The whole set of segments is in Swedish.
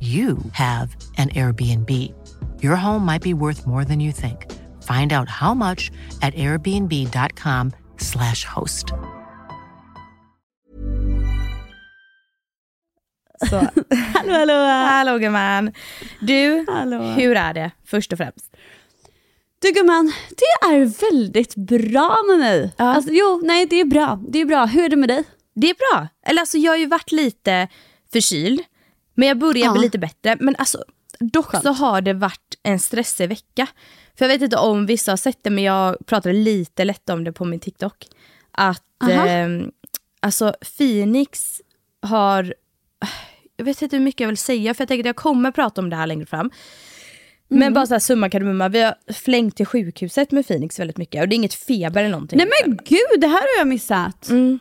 you have an Airbnb. Your home might be worth more than you think. Find out how much at airbnb.com/slash host. Så. Hallå, hallå! Hallå gumman. Du, Hallå. hur är det först och främst? Du gumman, det är väldigt bra med mig. Ja. Alltså, jo, nej det är bra. Det är bra. Hur är det med dig? Det är bra. Eller alltså jag har ju varit lite förkyld, men jag börjar Ja. bli lite bättre. Men alltså, dock Skönt. så har det varit en stressig vecka. För jag vet inte om vissa har sett det, men jag pratade lite lätt om det på min TikTok. Att eh, alltså Phoenix har, jag vet inte hur mycket jag vill säga, för jag tänker att jag kommer prata om det här längre fram. Mm. Men bara så här summa kardemumma, vi har flängt till sjukhuset med Phoenix väldigt mycket. Och det är inget feber eller någonting. Nej men gud, det här har jag missat. Mm.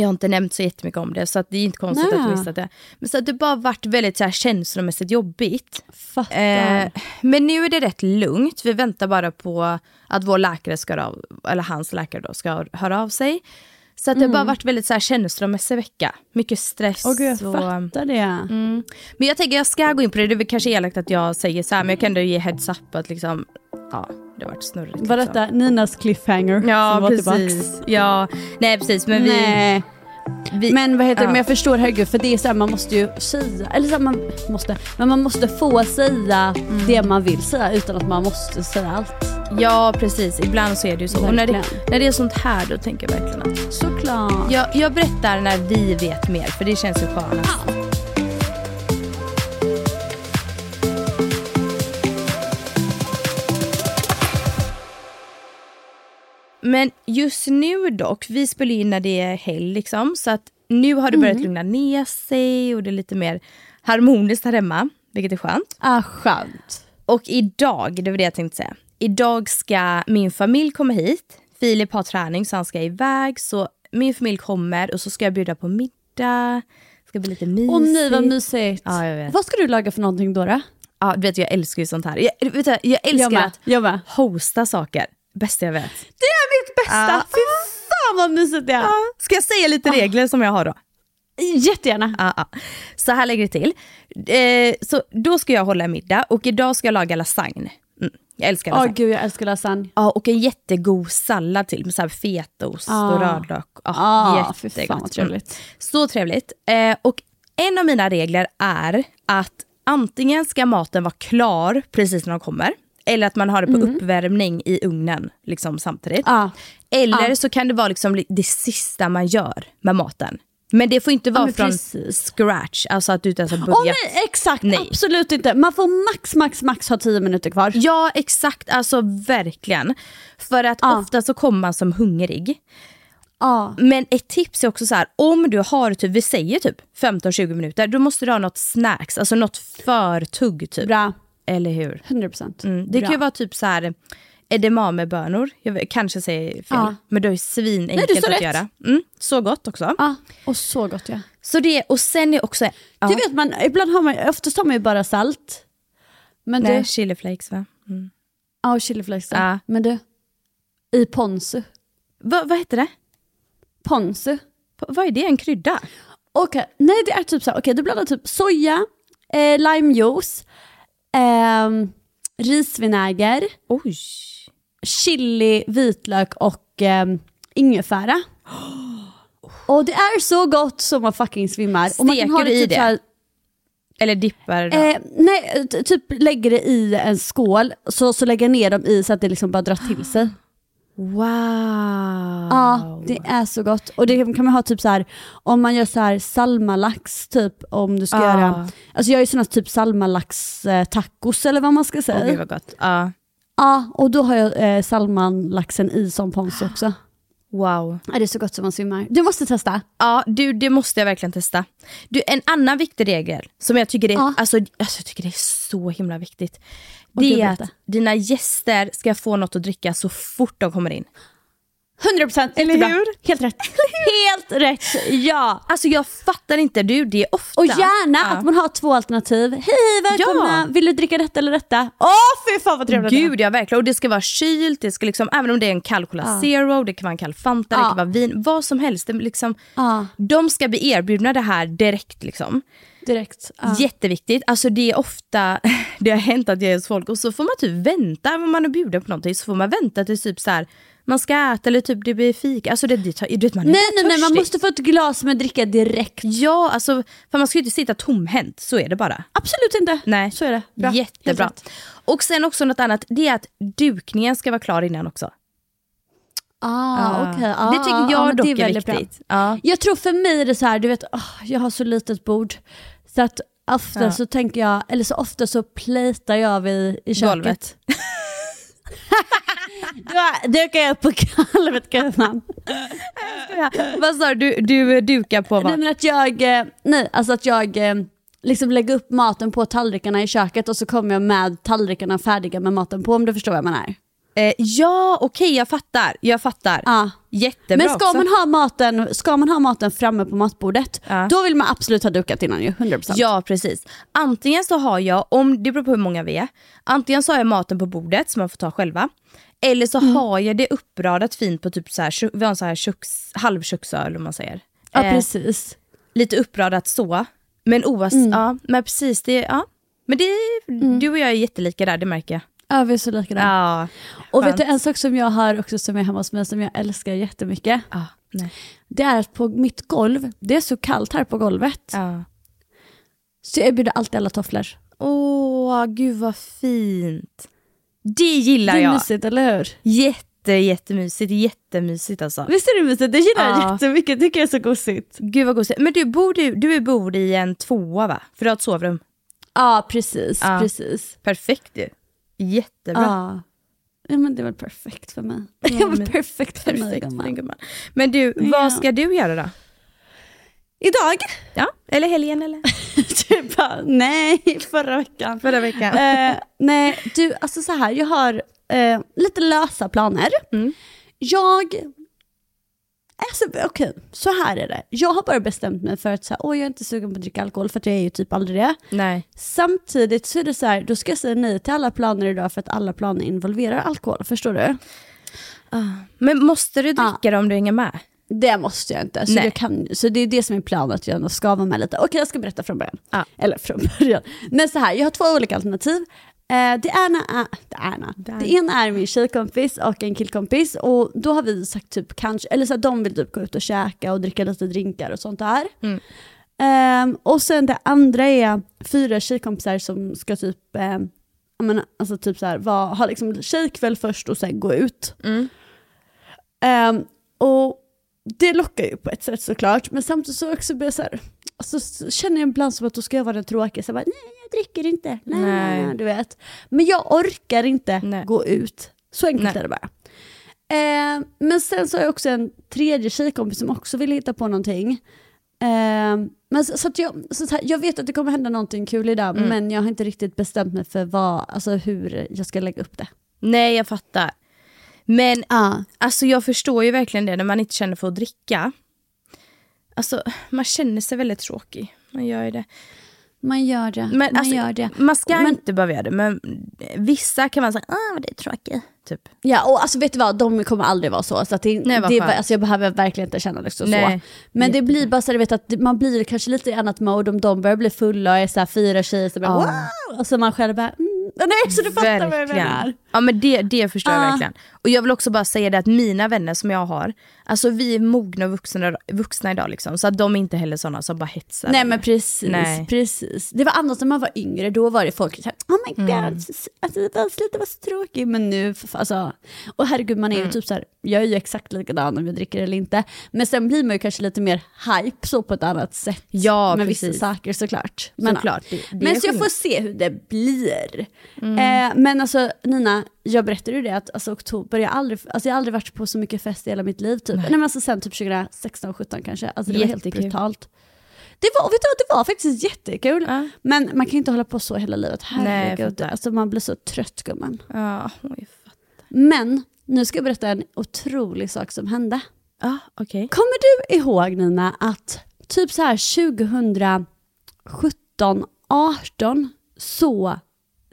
Jag har inte nämnt så jättemycket om det, så att det är inte konstigt Nej. att du missat det. Men så att det bara varit väldigt så här känslomässigt jobbigt. Eh, men nu är det rätt lugnt. Vi väntar bara på att vår läkare ska av, eller hans läkare då, ska höra av sig. Så att det har bara varit väldigt så här känslomässig vecka. Mycket stress. Mm. Åh gud, jag och, fattar det. mm. Men jag tänker jag ska gå in på det. Det är väl kanske elakt att jag säger så här, men jag kan ändå ge heads up att liksom, ja, det varit snurrigt. Var liksom. detta Ninas cliffhanger Ja, som var precis. tillbaks? Ja, nej precis. Men vi, Nej. vi, Men vad heter det, ja. men jag förstår herregud för det är så här, man måste ju säga, eller så här, man måste, men man måste få säga Mm. det man vill säga utan att man måste säga allt. Ja precis, ibland så är det ju så. Och när det, Verkligen. när det är sånt här då tänker jag verkligen att Såklart. jag, jag berättar när vi vet mer för det känns ju skönast. Men just nu dock, vi spelar in när det är helg liksom, så att nu har det börjat lugna ner sig och det är lite mer harmoniskt här hemma, vilket är skönt. Ah, skönt. Och idag, det var det jag tänkte säga. Idag ska min familj komma hit. Filip har träning så han ska iväg. Så min familj kommer och så ska jag bjuda på middag. Det ska bli lite mysigt. Åh nej vad mysigt. Ja, jag vet. Vad ska du laga för någonting då? då? Ja, du vet, jag älskar ju sånt här. Jag, vet du, jag älskar Jag att hosta saker. Bästa jag vet. Det är mitt bästa! Ja. Fy fan vad mysigt det är! Ja. Ska jag säga lite regler som jag har då? Jättegärna. Ja, ja. Så här lägger det till. Eh, så då ska jag hålla middag och idag ska jag laga lasagne. Mm, jag älskar lasagne. gud jag älskar lasagne. Ja, och en jättegod sallad till med så här fetaost Ah. och rödlök. Ah, fy jättegott. fan vad trevligt. Mm. Så trevligt. Eh, och en av mina regler är att antingen ska maten vara klar precis när de kommer, eller att man har det på uppvärmning i ugnen liksom samtidigt. Ah. Eller Ah. så kan det vara liksom det sista man gör med maten. Men det får inte vara men från precis. scratch, alltså att du inte ens har börjat. nej exakt, Nej. absolut inte. Man får max max max ha tio minuter kvar. Ja, exakt. Alltså verkligen. För att Ja. ofta så kommer man som hungrig. Ja. Men ett tips är också så här, om du har typ, vi säger typ 15-20 minuter, då måste du ha något snacks, alltså något förtugg typ. Bra, Eller hur? 100%. Mm. Det Bra. kan ju vara typ så här edamamebönor. Jag kanske säger fel, Ja. men det är ju Nej, svinenkelt du sa att rätt. göra. Mm, så gott också. Ja, och så gott ja. Så det, och sen är också... Ja, Du vet man, ibland har man, oftast har man ju bara salt. Men nej, du, chiliflakes va? Mm. ja och chiliflakes. Ja. Men du, i ponzu. Va, vad heter det? Ponzu. P- Vad är det? En krydda? Okej, nej det är typ så här, okej du blandar typ soja, eh, limejuice, ehm, risvinäger, Oj. chili, vitlök och ehm, ingefära. Och det är så gott som man fucking svimmar. och man kan ha Steker du i typ det? så här, Eller dippar? Eh, nej, t- typ lägger det i en skål, så, så lägger jag ner dem i så att det liksom bara drar till sig. Wow. Ja, det är så gott. Och det kan man ha typ så här om man gör så här salmalax, typ om du ska Ah. göra, alltså jag gör såna typ salmalax eh, tacos eller vad man ska säga. Åh gud vad gott. Ja. Ja, och då har jag eh, salmanlaxen i som pons också. Wow. Ja, det är så gott som man svimmar. Du måste testa. Ja, du, det måste jag verkligen testa. Du, en annan viktig regel som jag tycker, är, Ja. alltså, alltså, jag tycker det är så himla viktigt. Det är att dina gäster ska få något att dricka så fort de kommer in. 100% Eller jättebra. hur? Helt rätt. Helt rätt, ja. Alltså jag fattar inte, du, det är ofta... Och gärna Ja. att man har två alternativ. Hej välkomna, Ja. vill du dricka detta eller detta? Åh fy fan vad trevligt. Gud ja, verkligen. Och det ska vara kylt, det ska liksom, även om det är en kall Cola Ja. Zero, det kan vara en kall Fanta, det kan vara vin, vad som helst. Det, liksom, De ska bli erbjudna det här direkt. Liksom. Direkt. Ja. Jätteviktigt. Alltså det är ofta, det har hänt att jag är hos folk och så får man typ vänta, om man är bjuden på någonting, så får man vänta till typ så här, man ska äta eller typ det blir fika. Alltså det, det vet, man är Nej nej nej, man måste få ett glas med dricka direkt. Ja, alltså, för man ska ju inte sitta tomhänt, så är det bara. Absolut inte. Nej, Så är det. Bra. Jättebra. Och sen också något annat, det är att dukningen ska vara klar innan också. Ah, Ja. okej. Ah, det tycker jag ja, men dock det är, väldigt bra. viktigt. Ja. Jag tror för mig är det så här, du vet, åh, jag har så litet bord. Så att ofta Ja. så tänker jag, eller så ofta så plejtar jag vid i köket. Golvet. Då dukar jag upp på golvet gumman. Vad sa du? Du dukar på Nej vad? men att jag, eh, nej alltså att jag eh, liksom lägger upp maten på tallrikarna i köket och så kommer jag med tallrikarna färdiga med maten på om du förstår vad jag menar. Eh, ja, okej jag fattar. Jag fattar. Ja. Jättebra Men ska också. man, ha maten, ska man ha maten framme på matbordet, Ja. då vill man absolut ha dukat innan ju, 100%. Ja precis. Antingen så har jag, om det beror på hur många vi är, antingen så har jag maten på bordet som man får ta själva. Eller så Mm. har jag det uppradat fint på typ så här, vi har en så här köks, halvköksöl om man säger. Ja Eh, precis. lite uppradat så. Men oavsett, Mm. ja men precis det, ja. Men det, du och jag är jättelika där, det märker jag. Ja vi är så lika där. Ja, och vet du en sak som jag har också som är hemma hos mig som jag älskar jättemycket. ja, nej. Det är att på mitt golv, det är så kallt här på golvet. Ja. Så jag erbjuder alltid alla tofflor. Åh, gud vad fint. Det gillar Det är jag. mysigt eller hur? Jätte, jättemysigt, jättemysigt alltså. Visst är det mysigt? Det gillar jag Ja. jättemycket, tycker jag är så gosigt. Gud vad gosigt. Men du bor, du, du bor i en tvåa va? För du har ett sovrum. Ja precis, precis. Perfekt ju. Jättebra. Ja. ja men det var perfekt för mig. Det var perfekt för mig gumman. gumman. Men du, Ja. vad ska du göra då? Idag? Ja, eller helgen eller? typ bara, nej, förra veckan. Förra veckan. eh, nej, du, alltså så här, jag har eh, lite lösa planer. Mm. Jag, alltså okej, så här är det. Jag har bara bestämt mig för att så här, åh, jag är inte sugen på att dricka alkohol för att jag är ju typ aldrig det. Nej. Samtidigt så är det så här, då ska jag säga nej till alla planer idag för att alla planer involverar alkohol, förstår du? Men måste du dricka Ja. det om du hänger med? Det måste jag inte. Så, jag kan, så det är det som är planen, att jag ändå ska vara med lite. Okej, jag ska berätta från början. Ja. Eller från början. Men så här, jag har två olika alternativ. Eh, det, ena är, det, ena. det ena är min tjejkompis och en killkompis och då har vi sagt typ kanske, eller så här, de vill typ gå ut och käka och dricka lite drinkar och sånt där. Mm. Ehm, och sen det andra är fyra tjejkompisar som ska typ, eh, menar, alltså typ så här, var, ha liksom tjejkväll först och sen gå ut. Mm. Ehm, och det lockar ju på ett sätt såklart, men samtidigt så också blir jag så här, alltså, så känner jag ibland som att då ska jag vara den tråkiga, så jag bara, nej jag dricker inte, nej, nej. Nej. du vet. Men jag orkar inte Nej. gå ut, så enkelt är det bara. Ehm, men sen så har jag också en tredje tjejkompis som också vill hitta på någonting. Ehm, men så, så att jag, så här, jag vet att det kommer hända någonting kul idag, Mm. men jag har inte riktigt bestämt mig för vad, alltså hur jag ska lägga upp det. Nej, jag fattar. Men Ja. alltså jag förstår ju verkligen det när man inte känner för att dricka. Alltså man känner sig väldigt tråkig. Man gör ju det. Man gör det. Men man alltså, gör det. Man ska Men- inte behöva göra det men vissa kan man säga ah vad det är tråkigt. Typ. Ja och alltså vet du vad, de kommer aldrig vara så. så att det, Nej, det, alltså, jag behöver verkligen inte känna det så. Nej, så. Men det blir bara så du vet att man blir kanske lite i annat mode om de börjar bli fulla och är så här fyra tjejer som bara Ja. wow! Och så man själv bara mm. Nej så du fattar vad jag menar. Ja men det, det förstår jag Ja. verkligen. Och jag vill också bara säga det att mina vänner som jag har, alltså vi är mogna och vuxna, vuxna idag liksom. Så att de är inte heller sådana som bara hetsar. Nej men precis, Nej. precis. Det var annars när man var yngre, då var det folk såhär, oh my god, Mm. alltså, det var, sluta vara så tråkig. Men nu, alltså, och herregud man är Mm. ju typ såhär, jag är ju exakt likadan om jag dricker eller inte. Men sen blir man ju kanske lite mer hype så på ett annat sätt. Ja, med precis. vissa saker såklart. Men, Såklart, det- det men så jag får se hur det blir. Mm. Eh, men alltså Nina, jag berättade ju det att alltså, oktober, jag har aldrig, alltså, jag har aldrig varit på så mycket fest i hela mitt liv. Typ. Nej. men alltså sen typ 2016 17 kanske. Alltså, det var helt brutalt. Det var, vet du, det var faktiskt jättekul. Ja. Men man kan inte hålla på så hela livet. Nej, Herregud, fattar. alltså, man blir så trött gumman. Ja. Men nu ska jag berätta en otrolig sak som hände. Ja, okej. Kommer du ihåg Nina att typ så här 2017, 18 så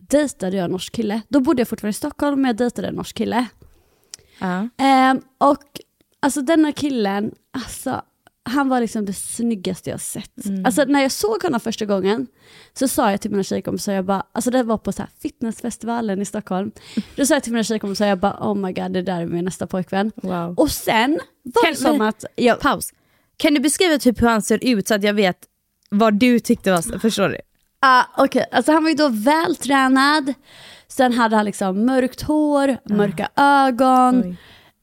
dejtade jag en norsk kille. Då bodde jag fortfarande i Stockholm men jag dejtade en norsk kille. Ja. Ehm, och alltså denna killen, alltså han var liksom det snyggaste jag sett. Mm. Alltså när jag såg honom första gången så sa jag till mina tjejkompisar, jag bara, alltså det var på så här fitnessfestivalen i Stockholm. Då sa jag till mina tjejkompisar, jag bara oh my god det där är min nästa pojkvän. Wow. Och sen var Kan- det som men- att, jag, Paus. Kan du beskriva typ hur han ser ut så att jag vet vad du tyckte var, förstår du? Ah, Okej, alltså han var ju då vältränad, sen hade han liksom mörkt hår, mörka ögon, Oj.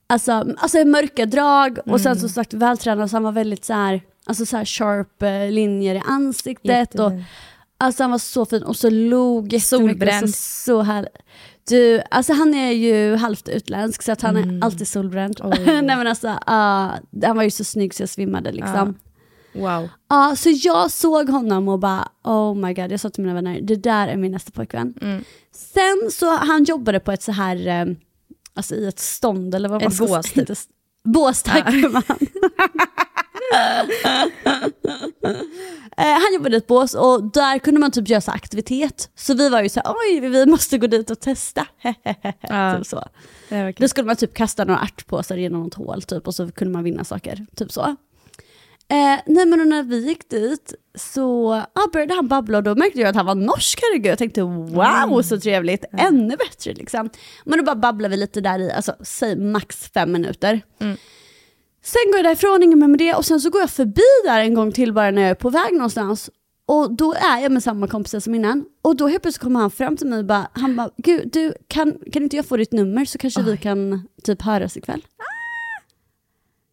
alltså, alltså mörka drag och sen som sagt vältränad så han var väldigt så här, alltså så här sharp eh, linjer i ansiktet. Och, alltså han var så fin och så log jättemycket. Solbränd. Så, så här, du, alltså han är ju halvt utländsk så att han är alltid solbränd. Nej men alltså, ah, han var ju så snygg så jag svimmade liksom. Wow. Ja, så jag såg honom och bara oh my god, jag sa till mina vänner, det där är min nästa pojkvän. Mm. Sen så, han jobbade på ett så här, eh, alltså i ett stånd eller vad man Ett ska bås, säga. typ. Bås, tack gumman. Eh, han jobbade i ett bås och där kunde man typ göra så aktivitet. Så vi var ju så här, oj vi måste gå dit och testa. Ja. typ så. Då skulle man typ kasta några ärtpåsar genom något hål typ och så kunde man vinna saker. Typ så. Eh, nej men när vi gick dit så ah, började han babbla och då märkte jag att han var norsk, herregud. Jag tänkte wow så trevligt, ännu bättre liksom. Men då bara babblade vi lite där i, alltså säg max fem minuter. Sen går jag därifrån, ingen mer med det och sen så går jag förbi där en gång till bara när jag är på väg någonstans. Och då är jag med samma kompisar som innan. Och då helt plötsligt kommer han fram till mig och bara, han bara, gud du kan, kan inte jag få ditt nummer så kanske vi kan typ höras ikväll.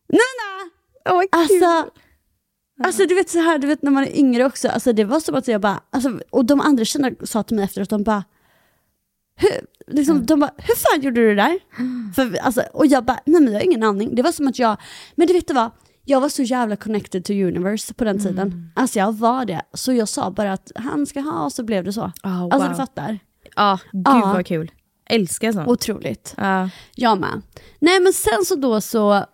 Nina! Oj, Alltså, alltså du vet så här, du vet när man är yngre också, alltså det var som att jag bara, alltså, och de andra tjejerna sa till mig efteråt, de bara, hur, liksom, de bara, hur fan gjorde du det där? För, alltså, och jag bara, nej men jag har ingen aning. Det var som att jag, men du vet du vad, jag var så jävla connected to universe på den tiden. Alltså jag var det. Så jag sa bara att han ska ha och så blev det så. Oh, wow. Alltså du fattar. Ja, gud Ja. vad kul. Älskar sånt. Otroligt. Ja. Jag med. Nej men sen så då så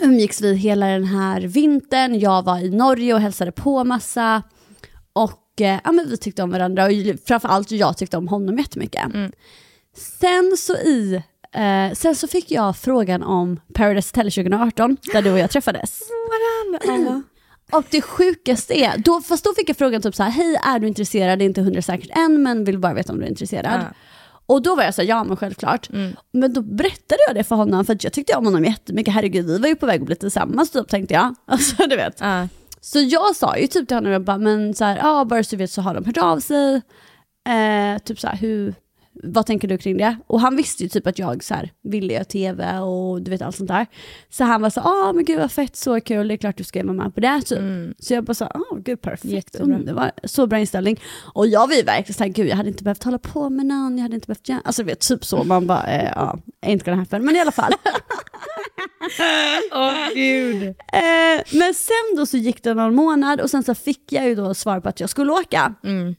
umgicks vi hela den här vintern. Jag var i Norge och hälsade på massa. Och eh, ja, men vi tyckte om varandra och framförallt jag tyckte om honom jättemycket. Sen så i eh, sen så fick jag frågan om Paradise Hotel 2018 där du och jag träffades. Och det sjukaste är, då, fast då fick jag frågan typ så här, hej är du intresserad? Det är inte hundra säkert än men vill bara veta om du är intresserad. Ja. Och då var jag så här, ja men självklart. Men då berättade jag det för honom för att jag tyckte om honom jättemycket. Herregud vi var ju på väg att bli tillsammans typ tänkte jag. Alltså du vet. Ja. Så jag sa ju typ till honom, jag bara, men så här, ja bara så du vet så har de hört av sig. Eh, typ så här, hur, vad tänker du kring det? Och han visste ju typ att jag så här, ville göra tv och du vet allt sånt där. Så han var så ja men gud vad fett, så kul, det är klart du ska vara med på det typ. Så jag bara så ja gud perfekt, underbar, så bra inställning. Och jag var ju verkligen såhär, gud jag hade inte behövt hålla på med någon, jag hade inte behövt göra, alltså vet typ så, man bara, eh, ja, ain't gonna happen. Men i alla fall. Åh gud. Eh, men sen då så gick det någon månad och sen så fick jag ju då svar på att jag skulle åka. Mm.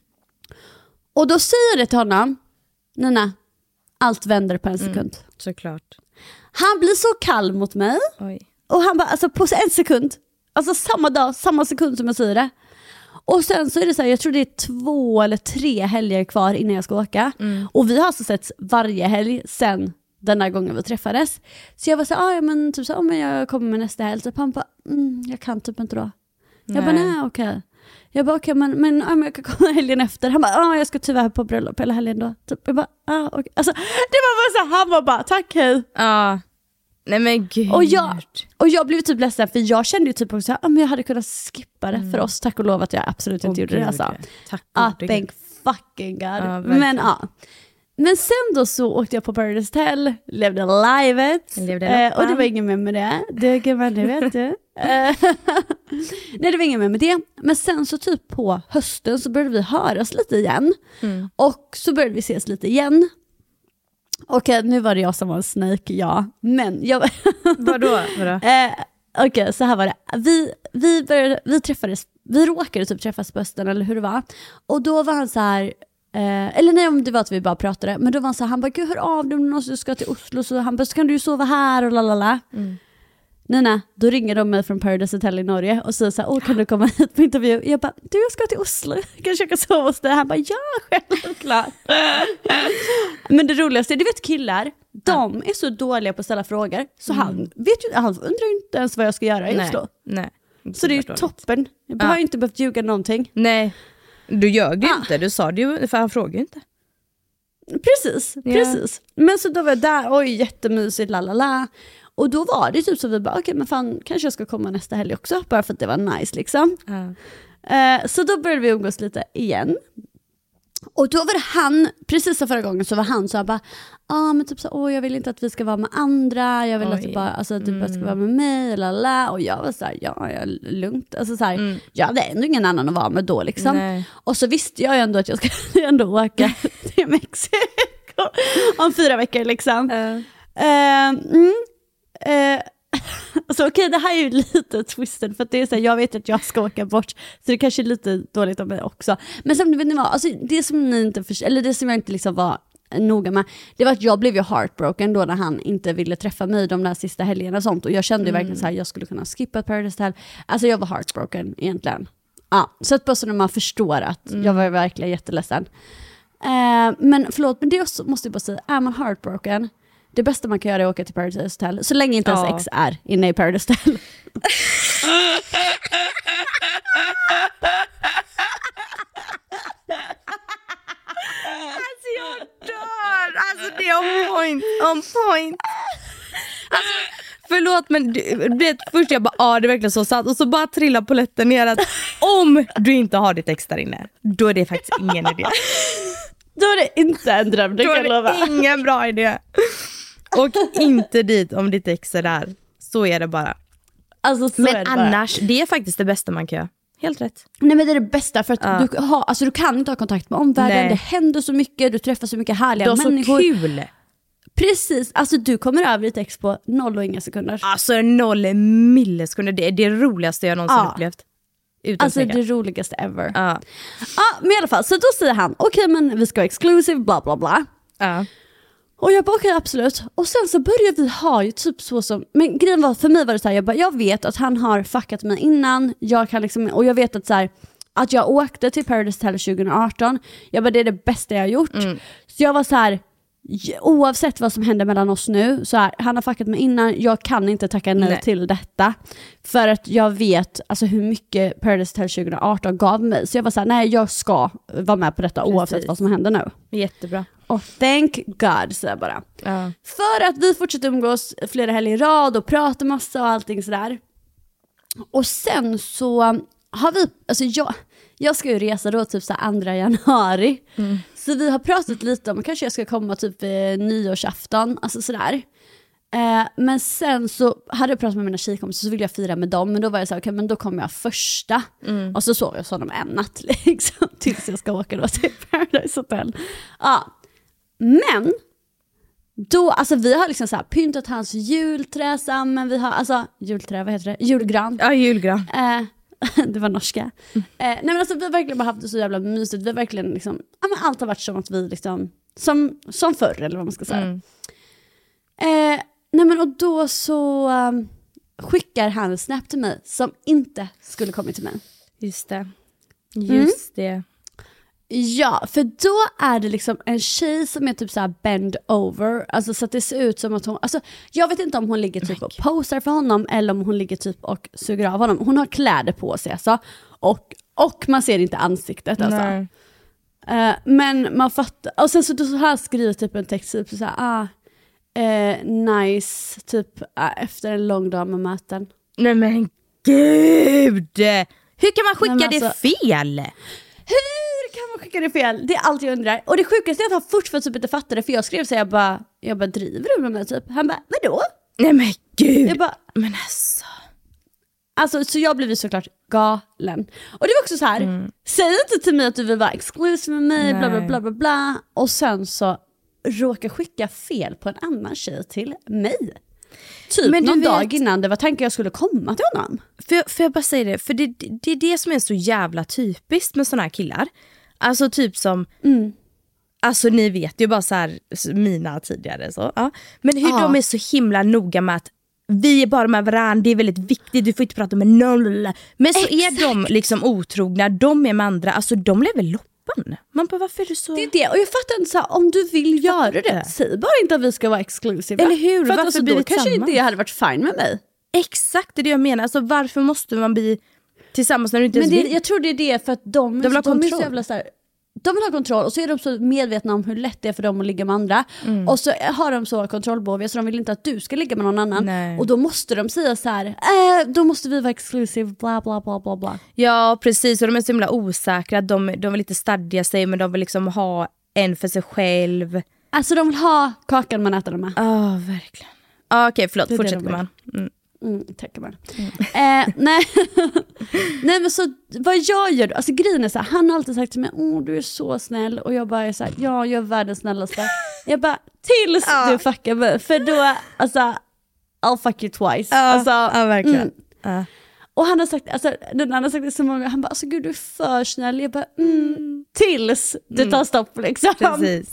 Och då säger jag det till honom, Nina, allt vänder på en sekund. Såklart. Han blir så kall mot mig. Oj. Och han bara, alltså på en sekund, alltså samma dag, samma sekund som jag säger det. Och sen så är det så här, jag tror det är två eller tre helger kvar innan jag ska åka. Och vi har alltså sett varje helg sen den där gången vi träffades. Så jag var så här, ah, ja men typ så, ah, men jag kommer med nästa helg. Så han bara, mm, jag kan typ inte då. Jag bara, Nej. nej okej. Jag bara, okej men, men, men jag kan komma helgen efter. Han bara, ah, jag ska tyvärr på bröllop hela helgen då. Typ, jag bara, ah, okej. Alltså, det var bara så han var bara, tack hej. Ja. Nej men gud. Och jag, och jag blev typ ledsen för jag kände ju typ också att ah, jag hade kunnat skippa det för oss. Tack och lov att jag absolut inte Åh, gjorde det. gud, Alltså. Tack Ah, thank fucking god. verkligen. men ja. Men sen då så åkte jag på Paradise Hotel, levde livet. Levde eh, och det var ingen mer med det. Det kan man, det vet du. Eh, Nej det var ingen mer med det. Men sen så typ på hösten så började vi höras lite igen. Mm. Och så började vi ses lite igen. Okej, nu var det jag som var en snake, ja. Men jag... Vadå? Vadå? Eh, Okej, så här var det. Vi, vi, började, vi träffades, vi råkade typ träffas på hösten eller hur det var. Och då var han så här, eh, eller nej om det var att vi bara pratade, men då var han så här, han bara gud hör av dig om du ska till Oslo, så han bara så kan du ju sova här och lalala. Nina, då ringer de mig från Paradise Hotel i Norge och säger så här, åh kan du komma hit på intervju? Jag bara, du jag ska till Oslo, jag kan sova hos dig? Han bara, ja självklart. Men det roligaste, du vet killar, de är så dåliga på att ställa frågor, så han, vet ju, han undrar inte ens vad jag ska göra i Nej. Oslo. Nej. Så det är ju toppen. Jag har ju inte behövt ljuga någonting. Nej. Du ljög ju Ah. inte, du sa det ju, för han frågade ju inte. Precis, Ja. precis. Men så då var jag där, oj jättemysigt, la la la. Och då var det typ så vi bara, okej men fan kanske jag ska komma nästa helg också, bara för att det var nice liksom. Eh, så då började vi umgås lite igen. Och då var det han, precis som förra gången så var han så här bara, ah, men typ så, åh jag vill inte att vi ska vara med andra, jag vill att du Oj. bara, alltså, att du bara ska vara med mig, la la la. Och jag var så här, ja, ja lugnt. Alltså så här, jag hade ändå ingen annan att vara med då liksom. Nej. Och så visste jag ju ändå att jag skulle ändå åka till Mexiko om fyra veckor liksom. Eh, mm, eh, alltså okej, det här är ju lite twisted för att det är så här, jag vet att jag ska åka bort, så det kanske är lite dåligt av mig också. Men samtidigt, vet ni vad, alltså, det som ni inte förstår, eller det som jag inte liksom var noga med, det var att jag blev ju heartbroken då när han inte ville träffa mig de där sista helgerna och sånt. Och jag kände ju verkligen så här, jag skulle kunna skippa Paradise Hotel. Alltså jag var heartbroken egentligen. Ja, så att bara så när man förstår att jag var verkligen jätteledsen. Eh, men förlåt, men det också, måste jag bara säga, är man heartbroken, det bästa man kan göra är att åka till Paradise Hotel, så länge inte ens Ja. ex är inne i Paradise Hotel. Alltså jag dör! Alltså det är on point, on point. Alltså, förlåt men du, vet, först jag bara ja det är verkligen så sant och så bara trillar polletten ner att om du inte har ditt ex där inne, då är det faktiskt ingen idé. Då är det inte en dröm, det Då kan är jag lova. det ingen bra idé. Och inte dit om ditt ex är där. Så är det bara. Alltså, så är Men det bara. annars, det är faktiskt det bästa man kan göra. Helt rätt. Nej men det är det bästa för att du, har, alltså, du kan inte ha kontakt med omvärlden, Nej. det händer så mycket, du träffar så mycket härliga Du har så människor. kul. Precis, alltså du kommer över ditt ex på noll och inga sekunder. Alltså noll millisekunder, det är det roligaste jag någonsin Ja. upplevt. Utan Alltså tvekan. det roligaste ever. Ja. Ja, men i alla fall, så då säger han, okej men vi ska vara exclusive, bla bla bla. Ja. Och jag bara okej absolut. Och sen så började vi ha ju typ så som, men grejen var för mig var det så här, jag bara jag vet att han har fuckat mig innan, jag kan liksom, och jag vet att så här, att jag åkte till Paradise Hotel 2018, jag bara det är det bästa jag har gjort. Så jag var så här, oavsett vad som händer mellan oss nu, så här, han har fuckat mig innan, jag kan inte tacka nej, Nej. till detta. För att jag vet alltså, hur mycket Paradise Hotel 2018 gav mig. Så jag var så här, nej jag ska vara med på detta oavsett Precis. vad som händer nu. Jättebra. Och thank God, jag bara. Ja. För att vi fortsätter umgås flera helger i rad och prata massa och allting sådär. Och sen så har vi, alltså jag, jag ska ju resa då typ så andra januari. Så vi har pratat lite om, kanske jag ska komma typ vid nyårsafton, alltså sådär. Eh, men sen så hade jag pratat med mina tjejkompisar så ville jag fira med dem, men då var jag så här, okej men då kommer jag första. Och så sov jag hos honom en natt liksom, tills jag ska åka då till Paradise Hotel. Ja. Men då, alltså vi har liksom så här pyntat hans julträ samman, vi har, alltså julträ, vad heter det? Julgran. ja, julgran. Eh, det var norska. Eh, nej men alltså vi har verkligen bara haft det så jävla mysigt, vi har verkligen liksom, ja men allt har varit som att vi liksom, som, som förr eller vad man ska säga. Eh, nej men och då så um, skickar han en snap till mig som inte skulle kommit till mig. Just det. Just det. Ja, för då är det liksom en tjej som är typ såhär bend over, alltså så att det ser ut som att hon, alltså jag vet inte om hon ligger typ och posar för honom eller om hon ligger typ och suger av honom. Hon har kläder på sig alltså, och, och man ser inte ansiktet alltså. Nej. Eh, men man fattar, och sen så, så här skriver typ en text, typ såhär, ah, eh, nice, typ ah, efter en lång dag med möten. Nej men gud! Hur kan man skicka Nej, men det alltså- fel? Hur kan man skicka det fel? Det är allt jag undrar. Och det sjukaste är att han fortfarande typ inte fattar det, för jag skrev så jag bara, jag bara driver du med mig typ? Han bara, vadå? Nej men gud! Jag bara, Men alltså. Alltså, så jag blev ju såklart galen. Och det var också så här, säg inte till mig att du vill vara exclusive med mig, bla bla bla bla bla. Och sen så råkar skicka fel på en annan tjej till mig. Typ Men någon vet- dag innan det var tanken jag skulle komma till honom. Får jag, bara säga det? För det, det är det som är så jävla typiskt med såna här killar. Alltså typ som, alltså ni vet ju bara så här, mina tidigare så. Ja. Men hur Ja. de är så himla noga med att vi är bara med varandra, det är väldigt viktigt, du får inte prata med någon. Men så är de liksom otrogna, de är med andra, alltså de lever loppan. Man bara varför är du så... Det är det, och jag fattar inte så här, om du vill göra det, inte. säg bara inte att vi ska vara exclusiva. Eller hur? För Varför alltså, blir då kanske tillsammans? det hade varit fine med mig. Exakt det är det jag menar, alltså varför måste man bli tillsammans när du inte Men ens det, vill? jag tror det är det för att de, De vill ha de är så kontroll. jävla så här, de vill ha kontroll och så är de så medvetna om hur lätt det är för dem att ligga med andra. Och så har de så kontrollbehov så de vill inte att du ska ligga med någon annan. Nej. Och då måste de säga så här, äh, då måste vi vara exclusive, bla bla bla bla bla. Ja precis, och de är så himla osäkra, de, de vill inte stadga sig men de vill liksom ha en för sig själv. Alltså de vill ha kakan man äter dem med. Ja verkligen. Ah, Okej förlåt, är det fortsätt gumman. Mm. Mm, tackar man. Eh, nej. nej men så vad jag gör, alltså grejen är så här, han har alltid sagt till mig, åh du är så snäll och jag bara är så här, ja jag är världens snällaste. Jag bara, tills du fuckar mig, för då, alltså I'll fuck you twice. alltså, ja verkligen. mm. Ja. Och han har sagt, alltså, den har sagt det så många han bara, alltså gud du är för snäll. Jag bara, mm, tills det tar stopp liksom. Precis.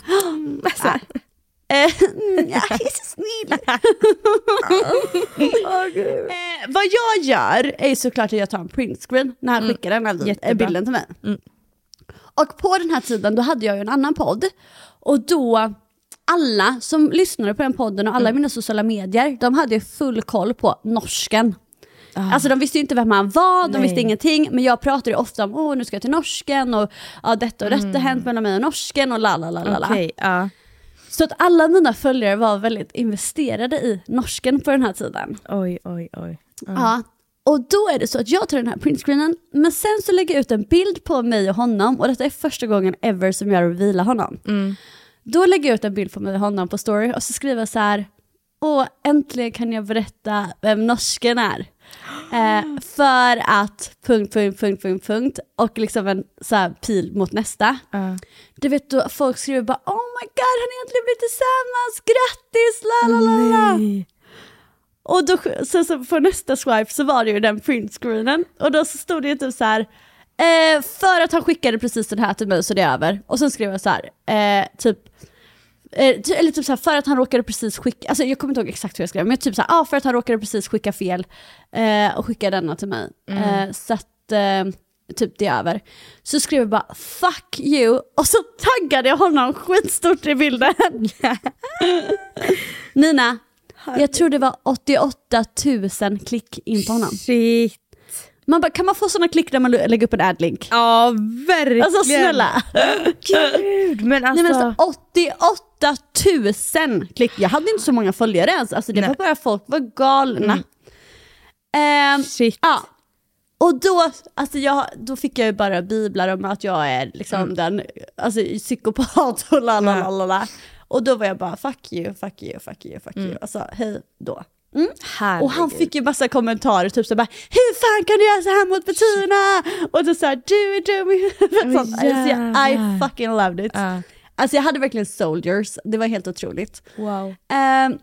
Så här. Eh, mm, ja, jag är så snäll. eh, vad jag gör är såklart att jag tar en printscreen när han skickar den här Jättebra. eh, bilden till mig. Och på den här tiden då hade jag ju en annan podd. Och då, alla som lyssnade på den podden och alla mina sociala medier, de hade ju full koll på norsken. Alltså de visste ju inte vem han var, de Nej. visste ingenting. Men jag pratade ju ofta om, åh nu ska jag till norsken och ja, detta och detta har hänt mellan mig och norsken och la la la la. Så att alla mina följare var väldigt investerade i norsken på den här tiden. Oj oj oj. Ja. Och då är det så att jag tar den här printscreenen, men sen så lägger jag ut en bild på mig och honom, och detta är första gången ever som jag revealar honom. Då lägger jag ut en bild på mig och honom på story och så skriver jag så här, åh äntligen kan jag berätta vem norsken är. Eh, för att, punkt, punkt, punkt, punkt, punkt, och liksom en så här pil mot nästa. Ja. Du vet då folk skriver bara oh my god har äntligen blivit tillsammans, grattis, la la la la. Och då, så, så på nästa swipe så var det ju den printscreenen och då så stod det ju typ så här eh, för att han skickade precis den här till mig så det är över. Och sen skrev jag så här, eh, typ ty- eller typ så här, för att han råkade precis skicka, alltså jag kommer inte ihåg exakt hur jag skrev, men typ så här, ah, för att han råkade precis skicka fel eh, och skicka denna till mig. Eh, så att, eh, typ det är över. Så skrev jag bara 'fuck you' och så taggade jag honom skitstort i bilden. Nina, jag tror det var 88 000 klick in på honom. Shit. Man bara, kan man få sådana klick när man lägger upp en adlink? Ja verkligen. Alltså snälla. Gud men alltså. Nej, men alltså, 88 000 klick. Jag hade inte så många följare ens. Alltså, det Nej. var bara folk var galna. Ehm, Shit. ja. Och då, alltså jag, då fick jag ju bara biblar om att jag är liksom den alltså, psykopat och la la la la. Och då var jag bara fuck you, fuck you, fuck you, fuck you. Alltså hej då. Herregud. Och han fick ju massa kommentarer, typ så bara hur fan kan du göra så här mot Bettina? Och då såhär du är dum i huvudet. Alltså, I fucking loved it. Ja. Alltså jag hade verkligen soldiers, det var helt otroligt. Wow. Ehm,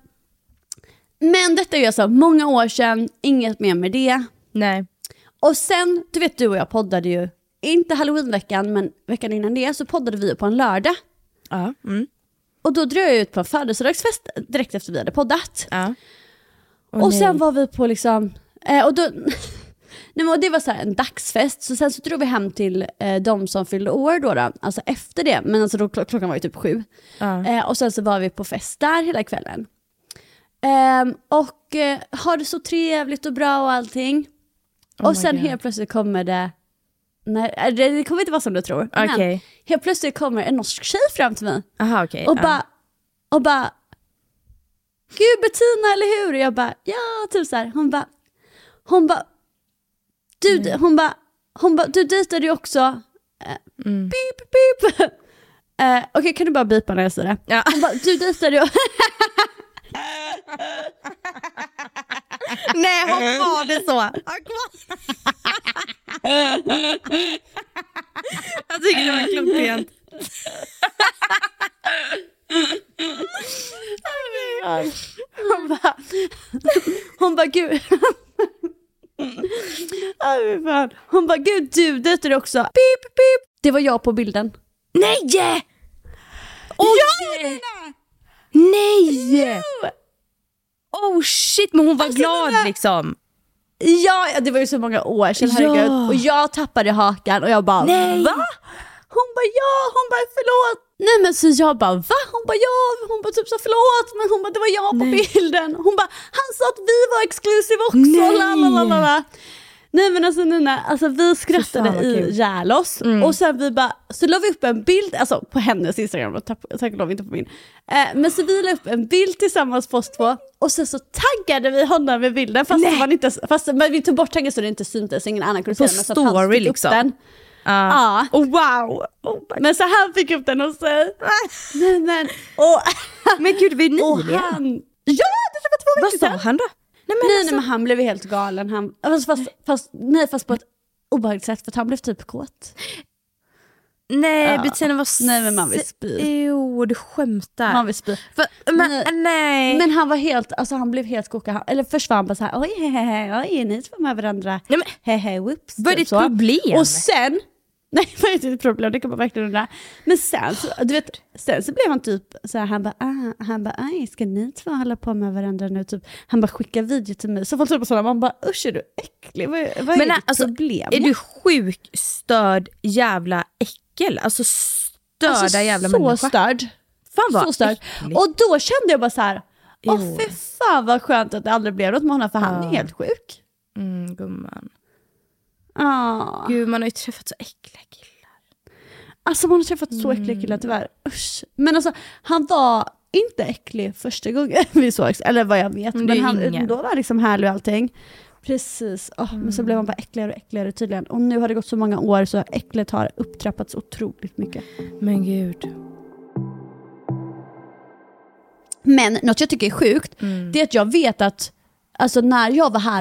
men detta är ju alltså många år sedan, inget mer med det. Nej. Och sen, du vet du och jag poddade ju, inte halloweenveckan men veckan innan det så poddade vi på en lördag. Ja. Mm. och då drog jag ut på en födelsedagsfest direkt efter vi hade poddat. Ja. Åh, och nej. sen var vi på liksom, eh, och då, nej, men och det var så här en dagsfest, så sen så drog vi hem till eh, de som fyllde år då, då alltså efter det, men alltså då, klock- klockan var ju typ sju. Ja. Eh, och sen så var vi på fest där hela kvällen. Ehm, och eh, har det så trevligt och bra och allting. Oh och sen God. helt plötsligt kommer det, nej eh, det, kommer inte vara som du tror, men Okej. helt plötsligt kommer en norsk tjej fram till mig Aha, okej. och bara, och bara, gud Bettina eller hur? Och jag bara, ja typ så här. Hon bara, hon bara, du, hon bara, hon bara, du dejtade ju också, eh, Mm. beep beep. Eh, Okej kan du bara bipa när jag säger det? Ja. Hon bara, du dejtade ju, Nej, ha kvar det så. Ha kvar. Jag tycker det var klockrent. hon bara, hon bara gud. Hon bara, gud du dejtade också, beep beep. Det var jag på bilden. Nej! Oj! Nej! Oh shit, men hon var Alltså, glad liksom. Ja, ja, det var ju så många år sedan, herregud. Ja. Och jag tappade hakan och jag bara Nej. va? Hon bara ja, hon bara förlåt. Nej men så jag bara va? Hon bara ja, hon bara typ så förlåt men hon bara det var jag på bilden. Hon bara han sa att vi var exclusive också, Nej. Nej men alltså Nina, alltså vi skrattade ihjäl oss och sen vi bara, så la vi upp en bild, alltså på hennes instagram, tack och lov inte på min. Eh, men så vi la upp en bild tillsammans på oss två och sen så taggade vi honom med bilden fast, var inte, fast men vi tog bort taggen så det inte syntes, ingen annan kunde På se den. han story liksom. Den. Ja. Oh, wow! Oh, Men så han fick upp den hos sig. Nej, men, och, men gud, vi är och nyligen. han... Ja, det var två Vad veckor sa sedan. han då? Nej, men Nej, alltså, nej men han blev helt galen. Han, fast, fast, fast, nej, fast på ett obehagligt sätt för att han blev typ kåt. nej Ja. Bettina var Nej, men man vill spy. Jo, du skämtar. Man vill spy. För, men, Nej. nej. Men han var helt, alltså han blev helt kokad. Han- Eller först var han bara såhär, oj hehehe, oj ni två med varandra? Nej, men- Hehe, whoops. Vad är typ ditt problem? Och sen, nej vad är ditt problem? Det kan man verkligen undra. Men sen, så, du vet, sen så blev han typ så här, han bara, ah, han bara, aj ska ni två hålla på med varandra nu? Typ, han bara skickar video till mig. Så folk typ sådana, man bara, usch är du äcklig? Vad, är- vad är Men ditt alltså, problem? Är du sjuk, störd, jävla äckel? Alltså störda alltså, jävla så människa. störd. Fan vad så störd. äckligt. Och då kände jag bara så här, åh fy fan vad skönt att det aldrig blev något med honom för han är helt sjuk. Mm, gumman. Ah. Gud, man har ju träffat så äckliga killar. Alltså man har träffat så äckliga killar tyvärr. Usch. Men alltså han var inte äcklig första gången vi sågs, eller vad jag vet. Men Men, han, ingen. då var liksom härlig och allting. Precis, Åh, men så blev han bara äckligare och äckligare tydligen. Och nu har det gått så många år så äcklet har upptrappats otroligt mycket. Men gud. Men något jag tycker är sjukt, det är att jag vet att alltså, när jag var här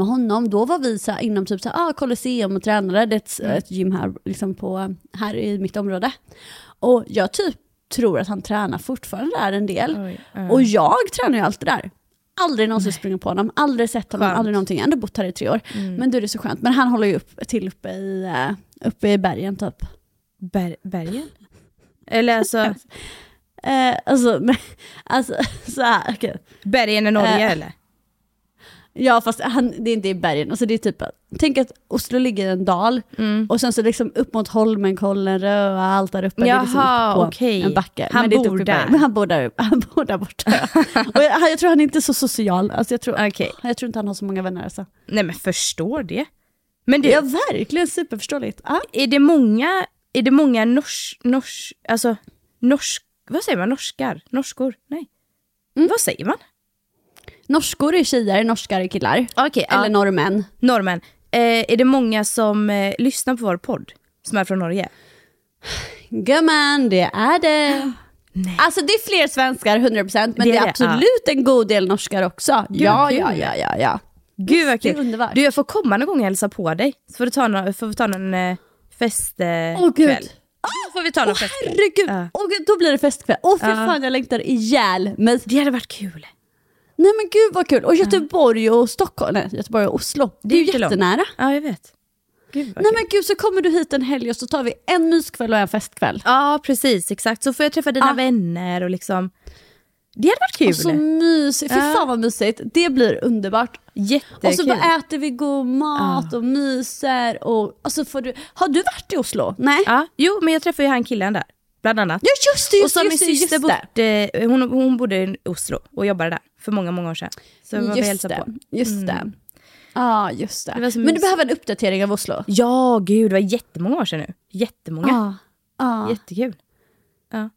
med honom, då var vi så här, inom typ så här, ah, Colosseum och tränade, det är ett, ett gym här, liksom på, här i mitt område. Och jag typ tror att han tränar fortfarande där en del. Oj, ja. Och jag tränar ju alltid där. Aldrig någonsin sprungit på honom, aldrig sett honom, Skönt. aldrig någonting. Ändå bott här i tre år. Men då är det så skönt. Men han håller ju upp, till uppe i, eh, uppe i bergen typ. Ber- bergen? Eller alltså, Eh, alltså, alltså så här, okej. bergen i Norge Eh, eller? Ja fast han, det är inte i bergen, alltså det är typ, tänk att Oslo ligger i en dal och sen så liksom upp mot Holmenkollen, Röa, allt där uppe. det är liksom Jaha, uppe på en backe. Han Men inte bor där. Men han bor där, han bor där borta. och jag, jag tror han är inte så social, alltså jag, tror, Okej. jag tror inte han har så många vänner. Alltså. Nej men förstår det. Men Det är verkligen superförståeligt. Ja. är det många, är det många nors, nors, alltså norsk, vad säger man, norskar? Norskor? Nej. Vad säger man? Norskor är tjejer, norskar är killar. Okej, Eller norrmän. norrmän. Eh, är det många som eh, lyssnar på vår podd som är från Norge? Gumman, det är det. Alltså det är fler svenskar 100% men det Det är, absolut en god del norskar också. ja, kul. ja, ja, ja, ja. Gud vad kul. Du jag får komma någon gång och hälsa på dig. Så får du ta, no får vi ta någon eh, festkväll. Åh gud. Då får vi ta någon Åh festkväll. herregud, Ja. Åh, gud, då blir det festkväll. Åh fy Ja. fan jag längtar ihjäl mig. Det hade varit kul. Nej men gud vad kul. Och Göteborg och Stockholm, nej Göteborg och Oslo. Det är ju långt. jättenära. Ja jag vet. Gud Nej kul. men gud så kommer du hit en helg och så tar vi en myskväll och en festkväll. Ja precis, exakt. Så får jag träffa dina Ja. vänner och liksom. Det hade varit kul. Och så mysigt, fy Ja. fan vad mysigt. Det blir underbart. Jättekul. Och så bara äter vi god mat och myser och, och så får du, har du varit i Oslo? Nej? Ja, jo men jag träffade ju han killen där. Bland annat. Ja just det, just, och så min just, just syster det. bodde, hon, hon bodde i Oslo och jobbade där för många, många år sedan. Så var vi Just hälsade på. Mm. just det. Ja, just det. Det Men du mysigt. behöver en uppdatering av Oslo? Ja, gud det var jättemånga år sedan nu. Jättemånga. Ja. ja. Jättekul.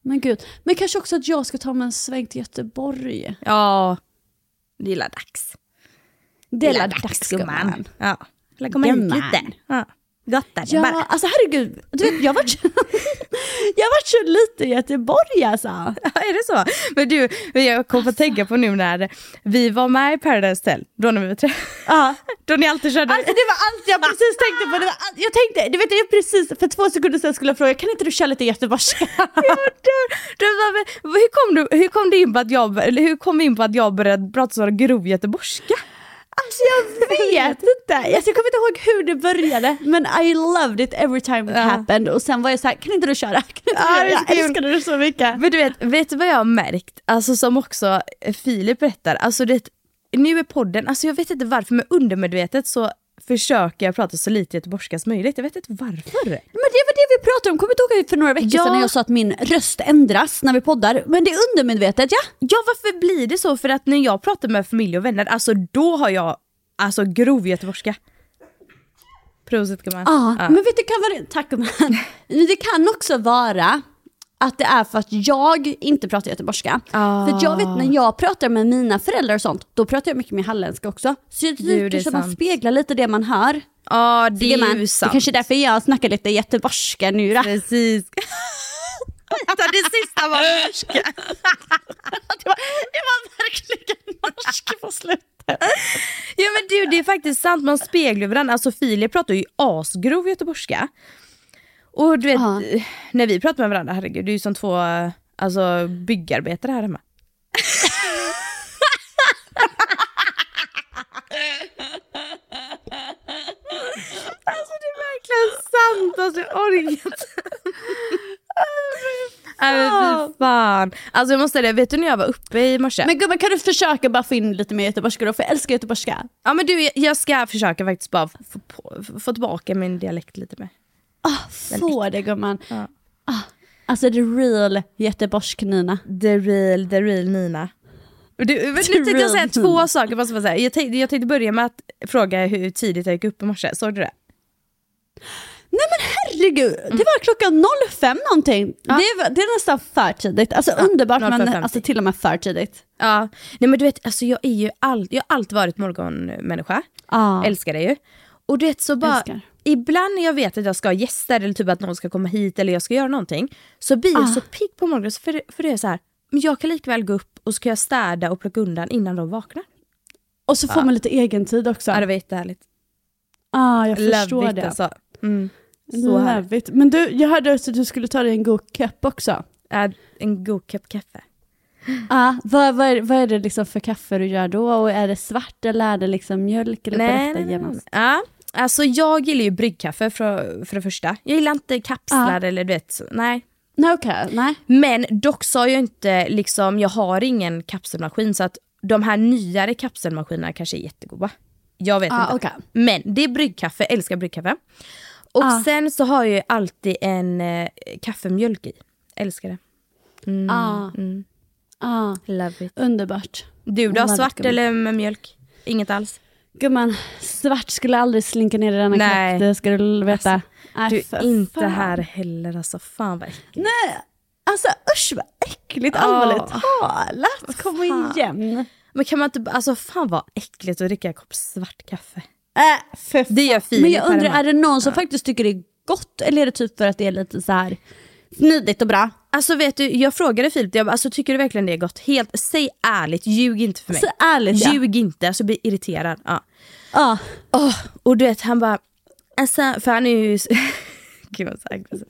Men gud. Men kanske också att jag ska ta mig en sväng till Göteborg. Ja, det är dags. Det är dags gumman. Ja, Gumman. lite. Ja. Gott är det Ja, bara. alltså herregud. Du vet, jag har varit, jag varit så lite i Göteborg alltså. Ja, är det så? Men du, jag kom att tänka på nu när vi var med i Paradise Hotel, då när vi var tre. Ja. Då ni alltid körde. Alltså det var allt jag precis tänkte på. Det var allt, jag tänkte, du vet jag precis för två sekunder sedan skulle jag fråga, kan inte du köra lite göteborgska? Var- hur, kom du, hur kom du in på att jag, eller hur kom vi in på att jag började prata så grov göteborgska? Alltså jag vet inte. Alltså, jag kommer inte ihåg hur det började men I loved it every time it Ja. happened och sen var jag så här, kan inte du köra? Kan inte Ja, du jag kul. älskade det så mycket. Men du vet, vet du vad jag har märkt? Alltså som också Filip berättar, alltså det, nu är podden, alltså jag vet inte varför men undermedvetet så försöker jag prata så lite göteborgska som möjligt. Jag vet inte varför. Men det var det vi pratade om, kommer du ihåg för några veckor Ja. sedan när jag sa att min röst ändras när vi poddar? Men det är undermedvetet ja. Ja varför blir det så? För att när jag pratar med familj och vänner, alltså då har jag alltså grov göteborgska. Prosit gumman. Ja, Ja. men vet du, kan vara, tack gumman. Det kan också vara att det är för att jag inte pratar göteborgska. Ah. För jag vet när jag pratar med mina föräldrar och sånt, då pratar jag mycket med halländska också. Så jag Du, det är tycker som man speglar lite det man hör. Ja det Gumman, är ju Det sant. är kanske är därför jag snackar lite göteborgska nu då. Precis. Vänta, det sista var norska. Det var, det var verkligen norsk på slutet. Ja men du det är faktiskt sant, man speglar varandra. Alltså Filip pratar ju asgrov göteborgska. Och du vet, Ja. när vi pratar med varandra, herregud det är ju som två alltså, byggarbetare här hemma. alltså det är verkligen sant, alltså jag orkar inte. Nej men fy fan. Alltså jag måste säga det, vet du när jag var uppe i morse? Men gumman kan du försöka bara få in lite mer göteborgska då? För jag älskar göteborgska. Ja men du, jag ska försöka faktiskt bara få, få, få tillbaka min dialekt lite mer. Ah, få det gumman. Ja. Ah, alltså the real göteborgsk Nina. The real, the real Nina. Du, nu tänkte jag säga två Nina. saker. Måste jag, säga. Jag, tänkte, jag tänkte börja med att fråga hur tidigt jag gick upp i morse. Såg du det? Nej men herregud, det var klockan 05 någonting. Det, var, det är nästan för tidigt. Alltså underbart men 05.50. alltså, till och med för tidigt. Ja. Nej men du vet, alltså, jag, är ju all, jag har alltid varit morgonmänniska. Ah. Älskar det ju. Och du vet så bara, Älskar. Ibland när jag vet att jag ska ha gäster eller typ att någon ska komma hit eller jag ska göra någonting. Så blir jag Ah. så pigg på morgonen för, för det är så här, men jag kan lika väl gå upp och så kan jag städa och plocka undan innan de vaknar. Och så får man lite egen tid också. Ja det var jättehärligt. ah, jag förstår Love it, det. alltså. Mm. Så här. Love it. Men du, jag hörde också att du skulle ta dig en god kopp också. Äh, en god kopp kaffe. Ah, vad, vad, är, vad är det liksom för kaffe du gör då? Och är det svart eller är det liksom mjölk? Eller berätta genast. Ja, alltså jag gillar ju bryggkaffe för, för det första. Jag gillar inte kapslar Ja. eller du vet, nej. Nej okej, nej. Men dock så har jag inte liksom, jag har ingen kapselmaskin så att de här nyare kapselmaskinerna kanske är jättegoda. Jag vet Ah, inte. okej. Men det är bryggkaffe, älskar bryggkaffe. Och Ah. sen så har jag ju alltid en eh, kaffemjölk i. Älskar det. Mm, Ah. mm. Ah, Love it. underbart. Du då, svart eller med mjölk? Inget alls? Gumman, svart skulle aldrig slinka ner i denna Nej. kropp, det ska du veta. Nej, Du för inte fan. här heller alltså. Fan vad äckligt. Nej, alltså usch vad äckligt, Ja. allvarligt talat. Kom fan. igen. Men kan man inte, alltså fan vad äckligt att dricka en kopp svart kaffe. Äh, för Det gör Filip Men jag undrar, är det någon som faktiskt tycker det är gott eller är det typ för att det är lite så här smidigt och bra? Alltså vet du, jag frågade Filip, jag bara, alltså, tycker du verkligen det är gott? Helt, säg ärligt, ljug inte för mig. Så ärligt ja. Ljug inte, alltså blir irriterad. Ja. Ja. Åh, och du vet han bara, alltså, för han är ju... Gud vad så aggressiv.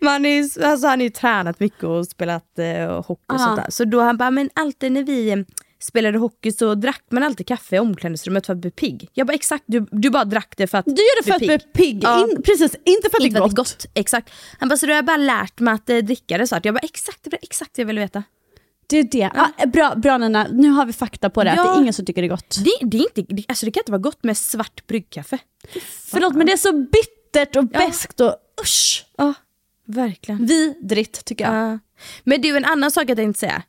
Men han, är ju, alltså, han har ju tränat mycket och spelat eh, hockey och Ja. sånt där. Så då han bara, men alltid när vi spelade hockey så drack man alltid kaffe i omklädningsrummet för att bli pigg. Jag bara exakt, du, du bara drack det för att Du gör det för att bli pigg, Ja. In, precis, inte för att inte det är gott. Exakt. Han bara, så då har bara lärt mig att eh, dricka det så att jag bara exakt, det var exakt det jag ville veta. Det är det. Ah, bra, bra Nina, nu har vi fakta på det, att Ja. det är ingen som tycker det är gott. Det, det, är inte, det, alltså det kan inte vara gott med svart bryggkaffe. Förlåt men det är så bittert och Ja. beskt och usch. Ja, verkligen. Vidrigt tycker jag. Ja. Men du, en annan sak jag tänkte säga.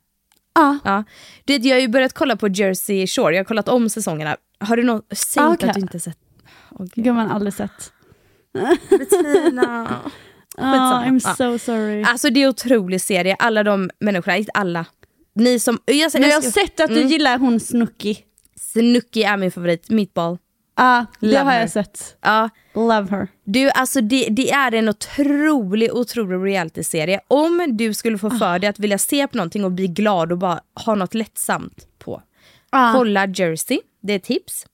Ja. Ja. Det, jag har ju börjat kolla på Jersey Shore, jag har kollat om säsongerna. Har du någon, säg okej. att du inte sett. Åh, gud. Gumman aldrig sett. Bettina. Ah, I'm Ja. so sorry. Alltså det är en otrolig serie, alla de människorna, inte alla. Ni som, jag, Men jag har sett att du Mm. gillar hon Snooki. Snooki är min favorit, Meatball. Ja, det Love har her. jag sett. Ja. Love her. Du, alltså det, det är en otrolig, otrolig realityserie. Om du skulle få för dig att vilja se på någonting och bli glad och bara ha något lättsamt på. Ah. Kolla Jersey, det är tips.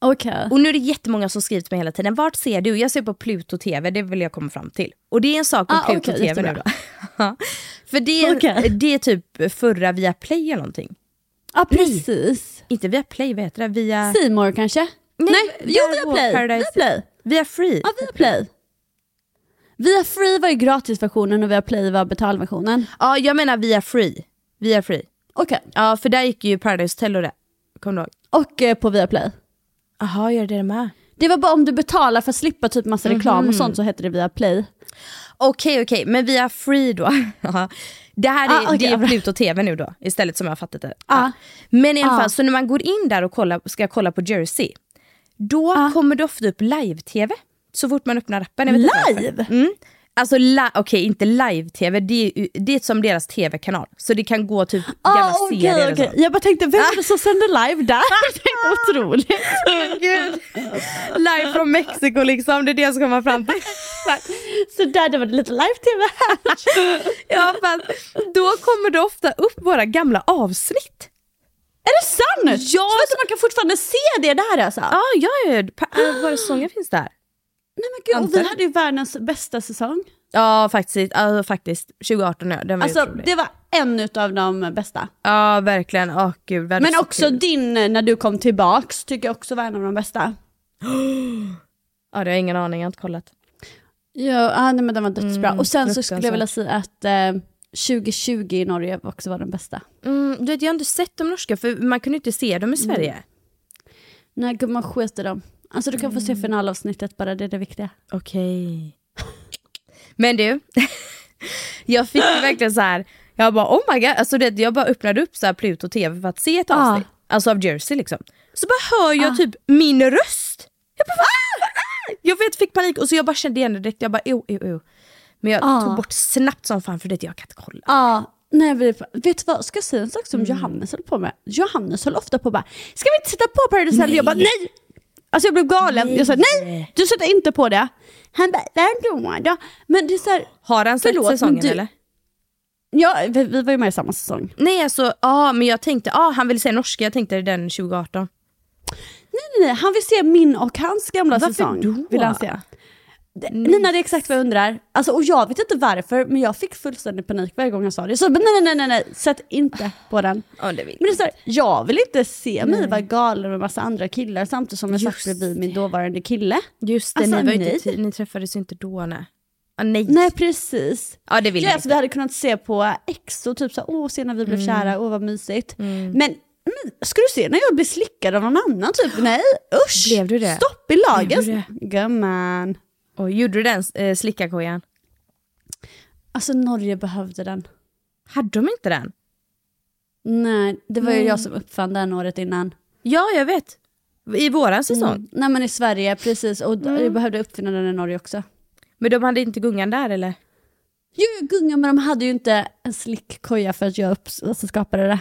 Okej. Och nu är det jättemånga som skrivit mig hela tiden. Vart ser du? Jag ser på Pluto TV, det vill jag komma fram till. Och det är en sak med Ah, Pluto okej, TV jättebra. nu då. För det är, Okej. det är typ förra via Play eller någonting. Ja precis. Inte via Play, vad heter det? Via... Seymour kanske? Nej, jo via via Play. Paradise. Via Play. Via Free. Ja, via Play. Via Free var ju gratisversionen och via Play var betalversionen. Ja, jag menar via Free. Via Free. Okej. Ja, för där gick ju Paradise Hotel och det. Kommer du ihåg? Och eh, på via Play. Jaha, gör det med? Det var bara om du betalar för att slippa typ massa reklam Mhm. och sånt så hette det via Play. Okej, okej, men via Free då. Ja. det här är, Ah, det är. Pluto TV nu då, istället som jag har fattat det. Ah. Men i alla Ah. fall, så när man går in där och kollar, ska kolla på Jersey, då Ah. kommer det ofta upp live-tv. Så fort man öppnar appen. Live? Mm. Alltså, li- okej inte live-tv, det är, det är som deras tv-kanal. Så det kan gå typ gamla Ah, okej, serier och okej. så. Jag bara tänkte, vem är det som sänder live där? Jag tänkte otroligt. Gud. Live från Mexiko liksom, det är det jag ska komma fram till. Så där det var lite live-tv här. Ja, fast då kommer det ofta upp våra gamla avsnitt. Är det sant? Ja, Så att man kan fortfarande se det där alltså? Ja, ja, ja. Pa- äh, våra säsonger finns där. Nej men gud, och vi hade ju världens bästa säsong. Ja, faktiskt. Ja, faktiskt. 2018, ja. Den var Alltså det var en utav de bästa. Ja, verkligen. Åh gud, Men så också kul. din eh, när du kom tillbaks tycker jag också var en av de bästa. Ja, det har jag ingen aning, jag har inte kollat. Ja, ah, nej, men den var dödsbra. Mm, och sen så skulle jag vilja säga att eh, 2020 i Norge också var den bästa. Mm, du vet, jag har inte sett de norska, för man kunde inte se dem i Sverige. Nej gumman skit i dem. Alltså du kan få Mm. se finalavsnittet bara, det är det viktiga. Okej. Men du, jag fick verkligen så här. jag bara oh my god, alltså det, jag bara öppnade upp så här Pluto TV för att se ett Ah. avsnitt. Alltså av Jersey liksom. Så bara hör jag Ah. typ min röst. Jag bara, ah! Ah! Jag vet, fick panik och så jag bara kände igen det direkt, jag bara oh, oh, oh. Men jag Ah. tog bort snabbt som fan för det jag kan inte kolla. Ja, nej, vi, vet du vad, ska jag säga en sak som Mm. Johannes höll på med? Johannes höll ofta på bara, ska vi inte sätta på Paradise Hotel? Jag bara nej! Alltså jag blev galen. Jag sa nej, du sätter inte på det. Han bara, då? Men det är så här, Har han sett Förlåt, säsongen du- eller? ja, vi, vi var ju med i samma säsong. Nej alltså, ja men jag tänkte, ja han vill säga norska, jag tänkte den 2018. Nej, nej, nej, han vill se min och hans gamla Varför säsong. då? Vill han se. Det- Nina, det är exakt vad jag undrar. Alltså, och jag vet inte varför, men jag fick fullständig panik varje gång jag sa det. Så nej, nej, nej, nej, sätt inte på den. Ja det Men det är så här, jag vill inte se mig vara galen med massa andra killar samtidigt som jag satt Just bredvid min dåvarande kille. Just det, Alltså, ni, var inte, ni träffades ju inte då nej. Ah, nej. Nej precis. Ja det vill Ja, jag alltså, vi hade kunnat se på X och typ så här, åh se när vi blev Mm. kära, åh vad mysigt. Men men ska du se när jag blir slickad av någon annan typ? Nej, usch! Blev du det? Stopp i lagen! Gumman. Och gjorde du den eh, slickarkojan? Alltså Norge behövde den. Hade de inte den? Nej, det var ju Nej. jag som uppfann den året innan. Ja, jag vet. I våran säsong. Mm. Nej men i Sverige, precis. Och d- jag behövde uppfinna den i Norge också. Men de hade inte gungan där eller? Jo, jag gungar men de hade ju inte en slickkoja för att jag upp, alltså, skapade det.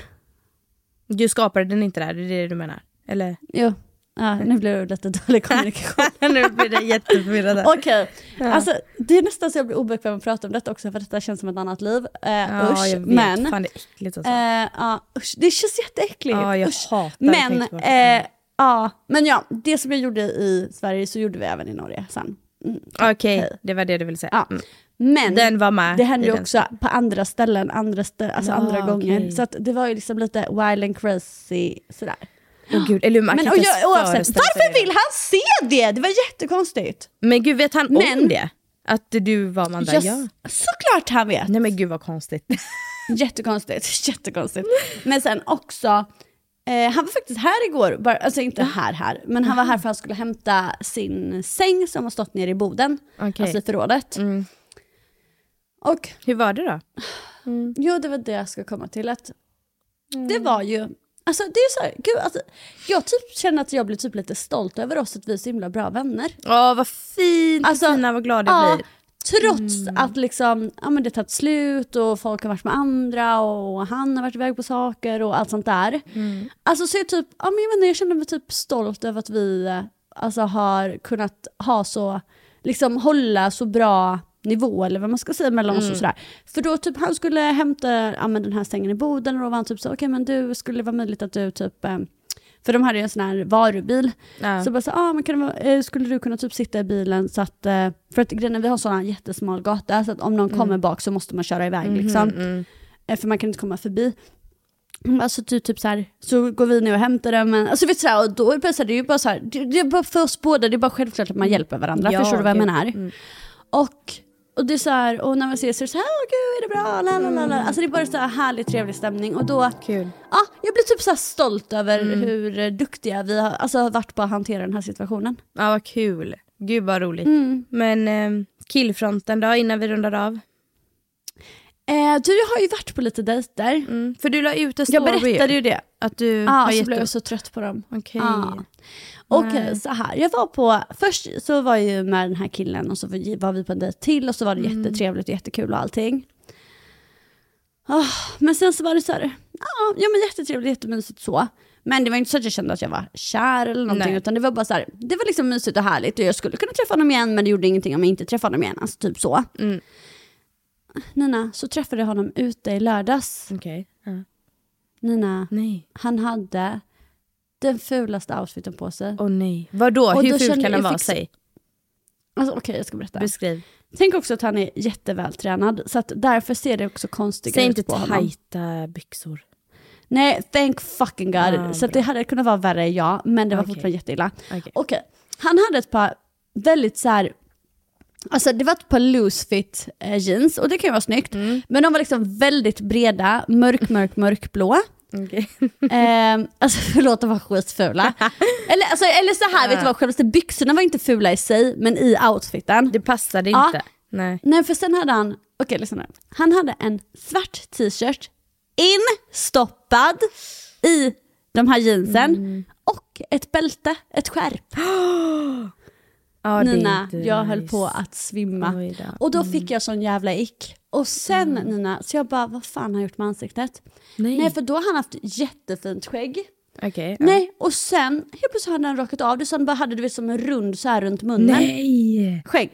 Du skapade den inte där, det är det du menar? Eller? Jo, ja, nu blir det lite dålig kommunikation. nu blir det jätteförvirrad. Okej, alltså det är nästan så jag blir obekväm att prata om detta också för detta känns som ett annat liv. Eh, Ja, usch, jag vet. men Fan det är äckligt alltså. eh, ja, usch, det känns jätteäckligt. Ja, jag usch. hatar men, eh, ja, men ja, det som jag gjorde i Sverige så gjorde vi även i Norge sen. Mm. Okej, Hej. det var det du ville säga. Ja. Mm. Men Den var med. det hände ju den. också på andra ställen, andra, stä- alltså Ja, andra gånger. Så det var ju liksom lite wild and crazy sådär. Åh gud, eller man Men och jag, oavsett, varför vill han se det? Det var jättekonstigt. Men gud, vet han Men- om det? Att du var Amanda? Jag- Ja. Såklart han vet. Nej men gud vad konstigt. Jättekonstigt, jättekonstigt. Men sen också, eh, han var faktiskt här igår, bara, alltså inte här här, men han var här för att han skulle hämta sin säng som har stått nere i boden, Okej. alltså i förrådet. Mm. Och Hur var det då? jo, det var det jag ska komma till. Att Det var ju, alltså det är så här, gud, alltså, jag typ känner att jag blir typ lite stolt över oss att vi är så himla bra vänner. Åh vad fint, Alltså, alltså, Tina vad glad jag Ja, blir. trots att liksom, ja, men det tagit slut och folk har varit med andra och han har varit iväg på saker och allt sånt där. Alltså så är jag typ, ja, men jag, inte, jag känner mig typ stolt över att vi eh, alltså, har kunnat ha så, liksom hålla så bra nivå eller vad man ska säga mellan oss och sådär. För då typ han skulle hämta ja, men den här sängen i boden och då var han typ så, okej men du, skulle det vara möjligt att du typ eh, för de hade ju en sån här varubil. Ja. Så bara så, ah, men kan det eh, skulle du kunna typ sitta i bilen så att, eh, för att grejen vi har sån här jättesmal gata så att om någon kommer bak så måste man köra iväg liksom. Mm. Eh, För man kan inte komma förbi. Mm, Alltså typ, typ så här, så går vi ner och hämtar den, men alltså vet du, så här, och då är det, så här, det är ju bara så här, det, det är bara för oss båda, det är bara självklart att man hjälper varandra, Ja, förstår du vad jag menar? Mm. Och, och det är så här, och när man ses så är det så här, åh gud är det bra, la, la, la, la. Alltså det är bara så här härlig trevlig stämning och då, Kul. ja, jag blir typ så här stolt över hur eh, duktiga vi har alltså, varit på att hantera den här situationen. Ja vad kul. Gud vad roligt. Mm. Men eh, killfronten då innan vi rundar av? Eh, du, jag har ju varit på lite dejter. Mm. För du la ut en Jag story berättade ju det. Att du Ja, har så blev jag upp. så trött på dem. Okej. Ja. Okej, Nej. så här. Jag var på, först så var jag ju med den här killen och så var vi på en dejt till och så var det Mm. jättetrevligt och jättekul och allting. Ah, men sen så var det så här, ja, ja men jättetrevligt, jättemysigt så. Men det var inte så att jag kände att jag var kär eller någonting Nej. utan det var bara så här, det var liksom mysigt och härligt och jag skulle kunna träffa honom igen men det gjorde ingenting om jag inte träffade honom igen, alltså typ så. Mm. Nina, så träffade jag honom ute i lördags. Okej. Ja. Nina, Nej. han hade den fulaste outfiten på sig. Åh nej. Vadå? Och Hur ful kan den vara? Säg. Alltså, Okej, jag ska berätta. Beskriv. Tänk också att han är jättevältränad, så att därför ser det också konstigt Säg ut inte på honom. tajta byxor. Nej, thank fucking god. Ah, så det hade kunnat vara värre, ja, men det var Okej. fortfarande jätteilla. Okej. Okej, han hade ett par väldigt så här. Alltså det var ett par loose fit eh, jeans och det kan ju vara snyggt. Mm. Men de var liksom väldigt breda, mörk, mörk, mörkblå. Okej. Eh, alltså förlåt, de var skitfula. eller, alltså, eller så här, vet du vad, själva byxorna var inte fula i sig, men i outfiten. Det passade Ja. inte. Nej. Nej för sen hade han, okej lyssna nu. Han hade en svart t-shirt instoppad i de här jeansen Mm. och ett bälte, ett skärp. Ja, det är Nina, inte jag höll nice. på att svimma. Oj då. Mm. Och då fick jag sån jävla ick. Och sen Nina, så jag bara, vad fan har jag gjort med ansiktet? Nej. Nej för då har han haft jättefint skägg. Okej. ja. Nej, och sen helt plötsligt hade han rakat av det så han bara hade du vet som en rund så här runt munnen. Nej. Skägg.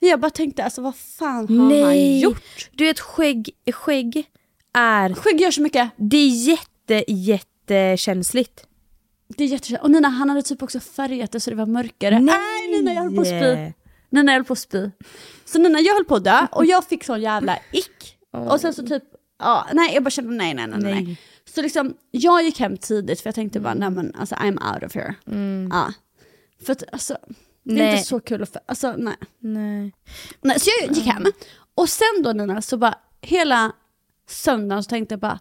Jag bara tänkte alltså vad fan har han Nej. gjort? Du vet skägg, skägg är, Skägg gör så mycket. det är jätte, jättekänsligt. Det är jättekänsligt. Och Nina han hade typ också färgat det så det var mörkare. Nej Nina jag höll på att spy. Nina höll på att spy. Så Nina jag höll på att dö och jag fick sån jävla ick. Och sen så typ, ja, nej jag bara kände nej nej nej nej. Så liksom jag gick hem tidigt för jag tänkte bara nej men alltså I'm out of here. Ja. För att alltså, det är Nej. inte så kul att, för, alltså nej. Nej. nej. Så jag gick hem. Och sen då Nina så bara hela söndagen så tänkte jag bara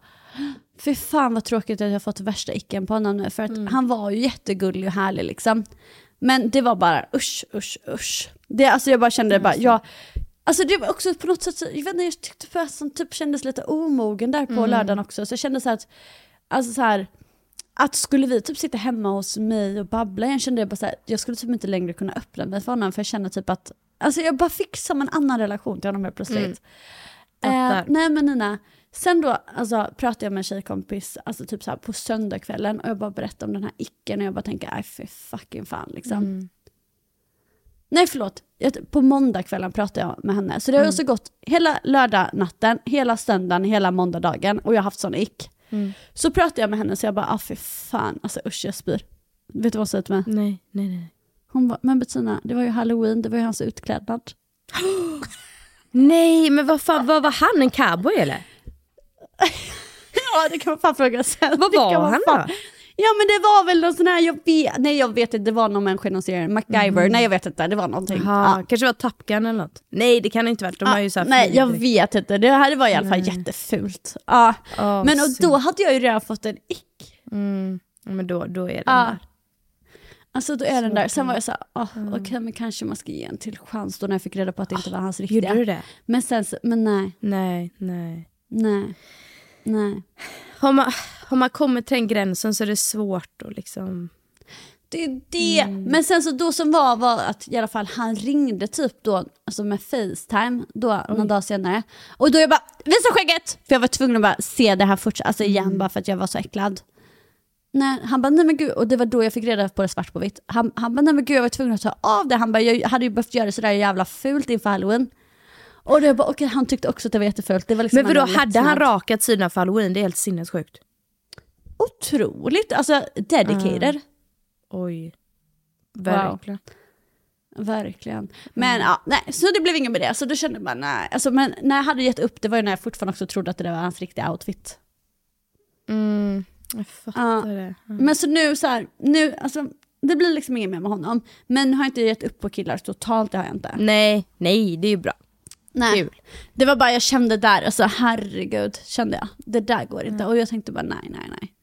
Fy fan vad tråkigt att jag fått värsta icken på honom nu. För att han var ju jättegullig och härlig liksom. Men det var bara usch, usch, usch. Det, alltså jag bara kände det bara, jag, Alltså det var också på något sätt, så- jag vet inte, jag tyckte han typ kändes lite omogen där på lördagen också. Så jag kände så att, alltså så här, att skulle vi typ sitta hemma hos mig och babbla, jag kände bara så här, jag skulle typ inte längre kunna öppna mig för honom för jag känner typ att, alltså jag bara fick som en annan relation till honom helt plötsligt. Eh, Fattar. nej men Nina, sen då alltså, pratade jag med en tjejkompis alltså, typ så här, på söndagskvällen och jag bara berättade om den här icken och jag bara tänker, aj för fucking fan liksom. Nej förlåt, på måndagskvällen pratade jag med henne. Så det har alltså gått hela lördagnatten, hela söndagen, hela måndagdagen och jag har haft sån ick. Så pratade jag med henne så jag bara, ah för fan, alltså usch jag spyr. Vet du vad hon sa till mig? Nej, nej, nej. Hon bara, men Bettina, det var ju halloween, det var ju hans utklädnad. Nej, men vad fan, vad var han? En cowboy eller? Ja det kan man fan fråga sig. Vad var han fan- då? Ja men det var väl någon sån här, jag vet, nej jag vet inte, det var någon människa inom serien, MacGyver, nej jag vet inte, det var någonting. Jaha, Ja. kanske var Top Gun eller något? Nej, det kan det inte varit. De har ju så nej jag direkt. vet inte, det här var i alla fall jättefult. Ja. Åh, men och då hade jag ju redan fått en ick. Mm. Ja, men då, då är det Ja. där. Alltså då är den där, sen var jag så här, oh, okej men kanske man ska ge en till chans då när jag fick reda på att det inte var hans riktiga. Gjorde du det? Men sen så, men nej, Nej, nej. nej, nej. Har man, har man kommit till den gränsen så är det svårt att liksom... Det är det. Men sen så då som var var att i alla fall han ringde typ då, alltså med Facetime då någon dag senare. Och då jag bara, visa skägget! För jag var tvungen att bara se det här fortsatt, alltså igen bara för att jag var så äcklad. Nej, han bara, nej men gud, och det var då jag fick reda på det svart på vitt. Han, han bara, nej men gud jag var tvungen att ta av det. Han bara, jag hade ju behövt göra det sådär jävla fult inför halloween. Och då jag bara, okej han tyckte också att det var jättefult. Det var liksom Men vadå, hade han rakat sidorna för halloween? Det är helt sinnessjukt. Otroligt, alltså dedicated. Oj. Verkligen. Verkligen. Men ja, nej, så det blev ingen med det. Så då kände man nej. Alltså, men när jag hade gett upp, det var ju när jag fortfarande också trodde att det där var hans riktiga outfit. Mm. Jag fattar det. Men så nu så här, nu, alltså, det blir liksom inget mer med honom. Men har jag inte gett upp på killar totalt, det har jag inte. Nej, nej, det är ju bra. Nej. Kul. Det var bara jag kände där, alltså herregud, kände jag. Det där går inte. Och jag tänkte bara nej, nej, nej.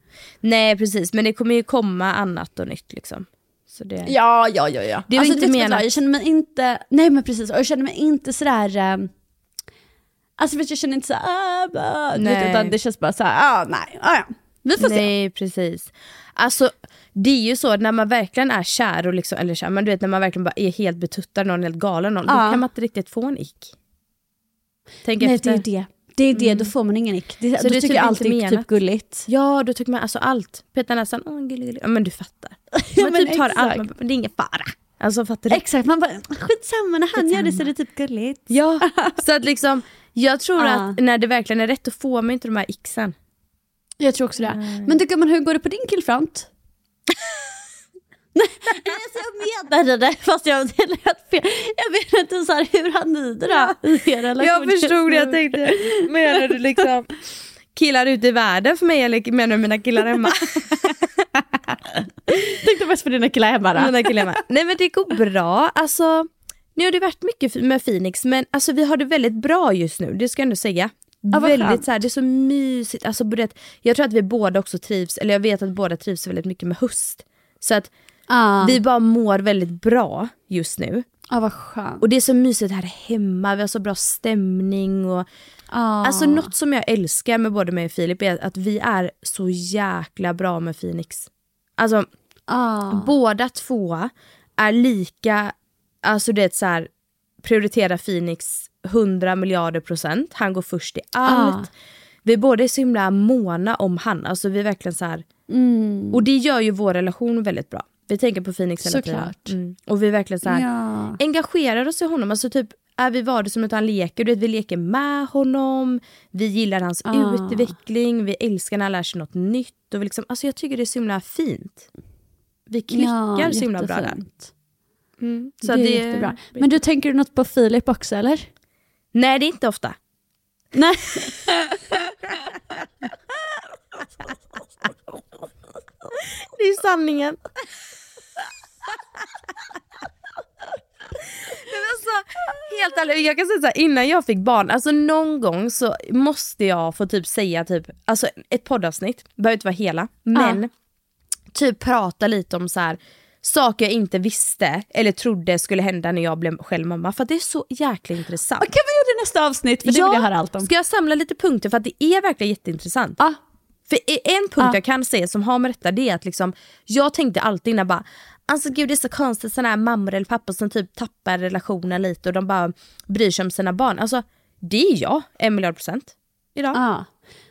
Nej, precis. Men det kommer ju komma annat och nytt liksom. Så det... Ja, ja, ja. ja. Det var inte vad, menat- Jag känner mig inte, nej men precis, och jag känner mig inte sådär, um, alltså jag känner inte såhär, ah, vet, Nej. utan det känns bara såhär, ah, nej, ah, ja. Vi får se. Nej, precis. Alltså, det är ju så när man verkligen är kär, och liksom, eller kär, men du vet när man verkligen bara är helt betuttad, någon helt galen, någon, då Ja. kan man inte riktigt få en ick. Tänk Nej, efter. det är ju det. Det är det, då får man ingen ick. Det, Så är tycker typ alltid menat. typ gulligt. Ja, då tycker man alltså allt. Peta näsan, åh gullig, gullig. Ja men du fattar. Ja, Man men typ tar allt, exakt. man, det är ingen fara. Alltså fattar du? Exakt, man bara skitsamma när han gör det så är det typ gulligt. Ja, så att liksom, jag tror Ja. att när det verkligen är rätt då får man inte de här icksen. Jag tror också det. Men du gumman, hur går det på din killfront? Alltså jag menade det fast jag det lät fel. Jag menar inte så här, hur han ni det då? i er relation Jag förstod det, jag tänkte, menar du liksom killar ute i världen för mig eller menar du mina killar hemma? Tänkte mest på dina killar hemma då. mina killar hemma. Nej men det går bra, alltså nu har det varit mycket med Phoenix men alltså vi har det väldigt bra just nu, det ska jag ändå säga. Ja, väldigt så här, det är så mysigt, alltså, jag tror att vi båda också trivs, eller jag vet att båda trivs väldigt mycket med höst. Så att Ah. vi bara mår väldigt bra just nu. Ja, vad skönt. Och det är så mysigt här hemma, vi har så bra stämning och Ah. Alltså något som jag älskar med både mig och Filip är att vi är så jäkla bra med Phoenix. Alltså Ah. båda två är lika, alltså det är så här prioritera Phoenix 100 miljarder procent. Han går först i allt. Ah. Vi båda är så himla måna om han, alltså vi är verkligen så här. Mm. Och det gör ju vår relation väldigt bra. Vi tänker på Phoenix hela tiden. Mm. Och vi verkligen så här, Ja. engagerar oss i honom. Alltså typ är vi vardagsrummet och han leker, du vet, vi leker med honom, vi gillar hans Ah. utveckling, vi älskar när han lär sig något nytt. Och vi liksom, alltså jag tycker det är så himla fint. Vi klickar så himla bra där. Mm. Så det att är jättebra. Men du tänker du något på Filip också eller? Nej det är inte ofta. Nej. Det är sanningen. Men alltså, helt ärligt, jag kan säga så här, innan jag fick barn, alltså någon gång så måste jag få typ säga typ, alltså ett poddavsnitt, behöver inte vara hela, men typ prata lite om så här saker jag inte visste eller trodde skulle hända när jag blev själv mamma. För det är så jäkla intressant. Kan vi göra det nästa avsnitt? För det vill jag höra allt om. Ska jag samla lite punkter för att det är verkligen jätteintressant. Ja. För en punkt Ja. jag kan säga som har med detta det är att liksom, jag tänkte alltid innan bara Alltså gud det är så konstigt sådana här mammor eller pappor som typ tappar relationen lite och de bara bryr sig om sina barn. Alltså det är jag, en miljard procent. Idag. Ja.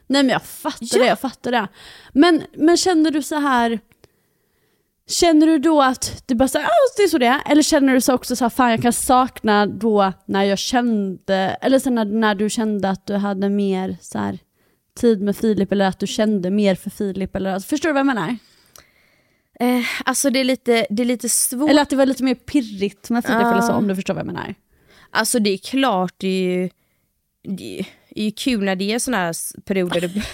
Nej men jag fattar Ja. det, jag fattar det. Men, men känner du så här Känner du då att det bara så här, "Ah, det är så det är? Eller känner du så också så här, fan jag kan sakna då när jag kände, eller så när, när du kände att du hade mer så här, tid med Filip eller att du kände mer för Filip? Eller, alltså, förstår du vad jag menar? Eh, alltså det är lite, det är lite svårt. Eller att det var lite mer pirrigt med Filip Ja. eller så om du förstår vad jag menar. Alltså det är klart, det är ju, det är, ju kul när det är såna här perioder det börjar.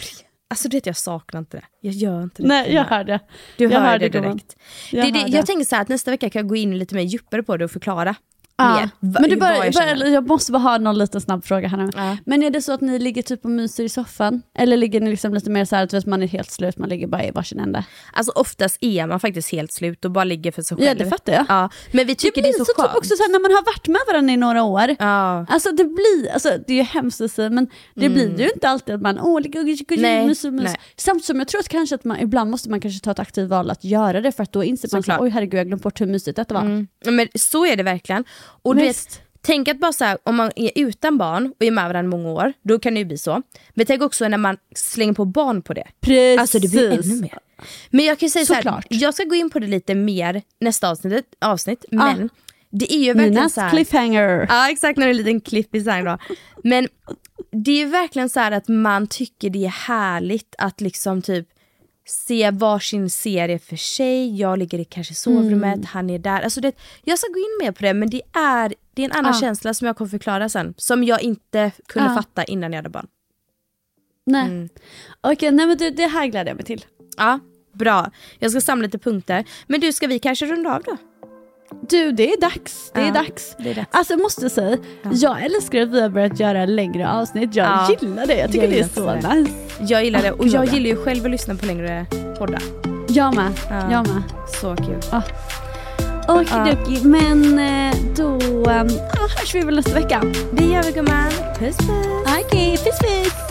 Alltså det jag saknar inte det. Jag gör inte det. Nej jag hör det. Du jag hör, hör det direkt. Jag det, det, jag tänker så här att nästa vecka kan jag gå in lite mer djupare på det och förklara Ja. Men du bara, bara, jag måste bara ha någon liten snabb fråga här nu. Ja. Men är det så att ni ligger typ och myser i soffan? Eller ligger ni liksom lite mer så här att man är helt slut, man ligger bara i varsin ände? Alltså oftast är man faktiskt helt slut och bara ligger för sig själv. Ja det fattar jag. Ja, men vi tycker det det, blir är så, så, skönt. typ också så här, när man har varit med varandra i några år. Ja. Alltså det blir, alltså det är ju hemskt att säga men det blir ju inte alltid att man åh, ligger och Mm. Nej, mys och mys. nej. Samtidigt som jag tror att kanske att man ibland måste man kanske ta ett aktivt val att göra det för att då inser man så Såklart. oj herregud jag glömt bort hur mysigt detta var. Mm. Men så är det verkligen. Och du vet, tänk att bara så här, om man är utan barn och är med varandra många år, då kan det ju bli så. Men tänk också när man slänger på barn på det. Precis. Alltså det blir ännu mer. Men jag kan ju säga så här, Såklart. jag ska gå in på det lite mer nästa avsnitt, avsnitt men det är ju verkligen Minas så här, cliffhanger. Ja exakt, när det är en liten i då. Men det är ju verkligen så här att man tycker det är härligt att liksom typ se varsin serie för sig, jag ligger i kanske sovrummet, Mm. han är där. Alltså det, jag ska gå in mer på det men det är, det är en annan Ja. känsla som jag kommer förklara sen. Som jag inte kunde Ja. fatta innan jag hade barn. Nej. Mm. Okej, nej men du, det här gläder jag mig till. Ja, bra. Jag ska samla lite punkter. Men du, ska vi kanske runda av då? Du, det är dags. Det är Ja, dags. det är dags. Alltså jag måste säga, jag älskar att vi har börjat göra längre avsnitt. Jag Ja, gillar det. Jag tycker jag det är så också nice. Jag gillar det och jag gillar ju själv att lyssna på längre poddar. Jag med. Ja. Jag med. Så kul. Okidoki, men eh, då um, ja, hörs vi väl nästa vecka. Det gör vi gumman. Puss puss. Okej, puss puss.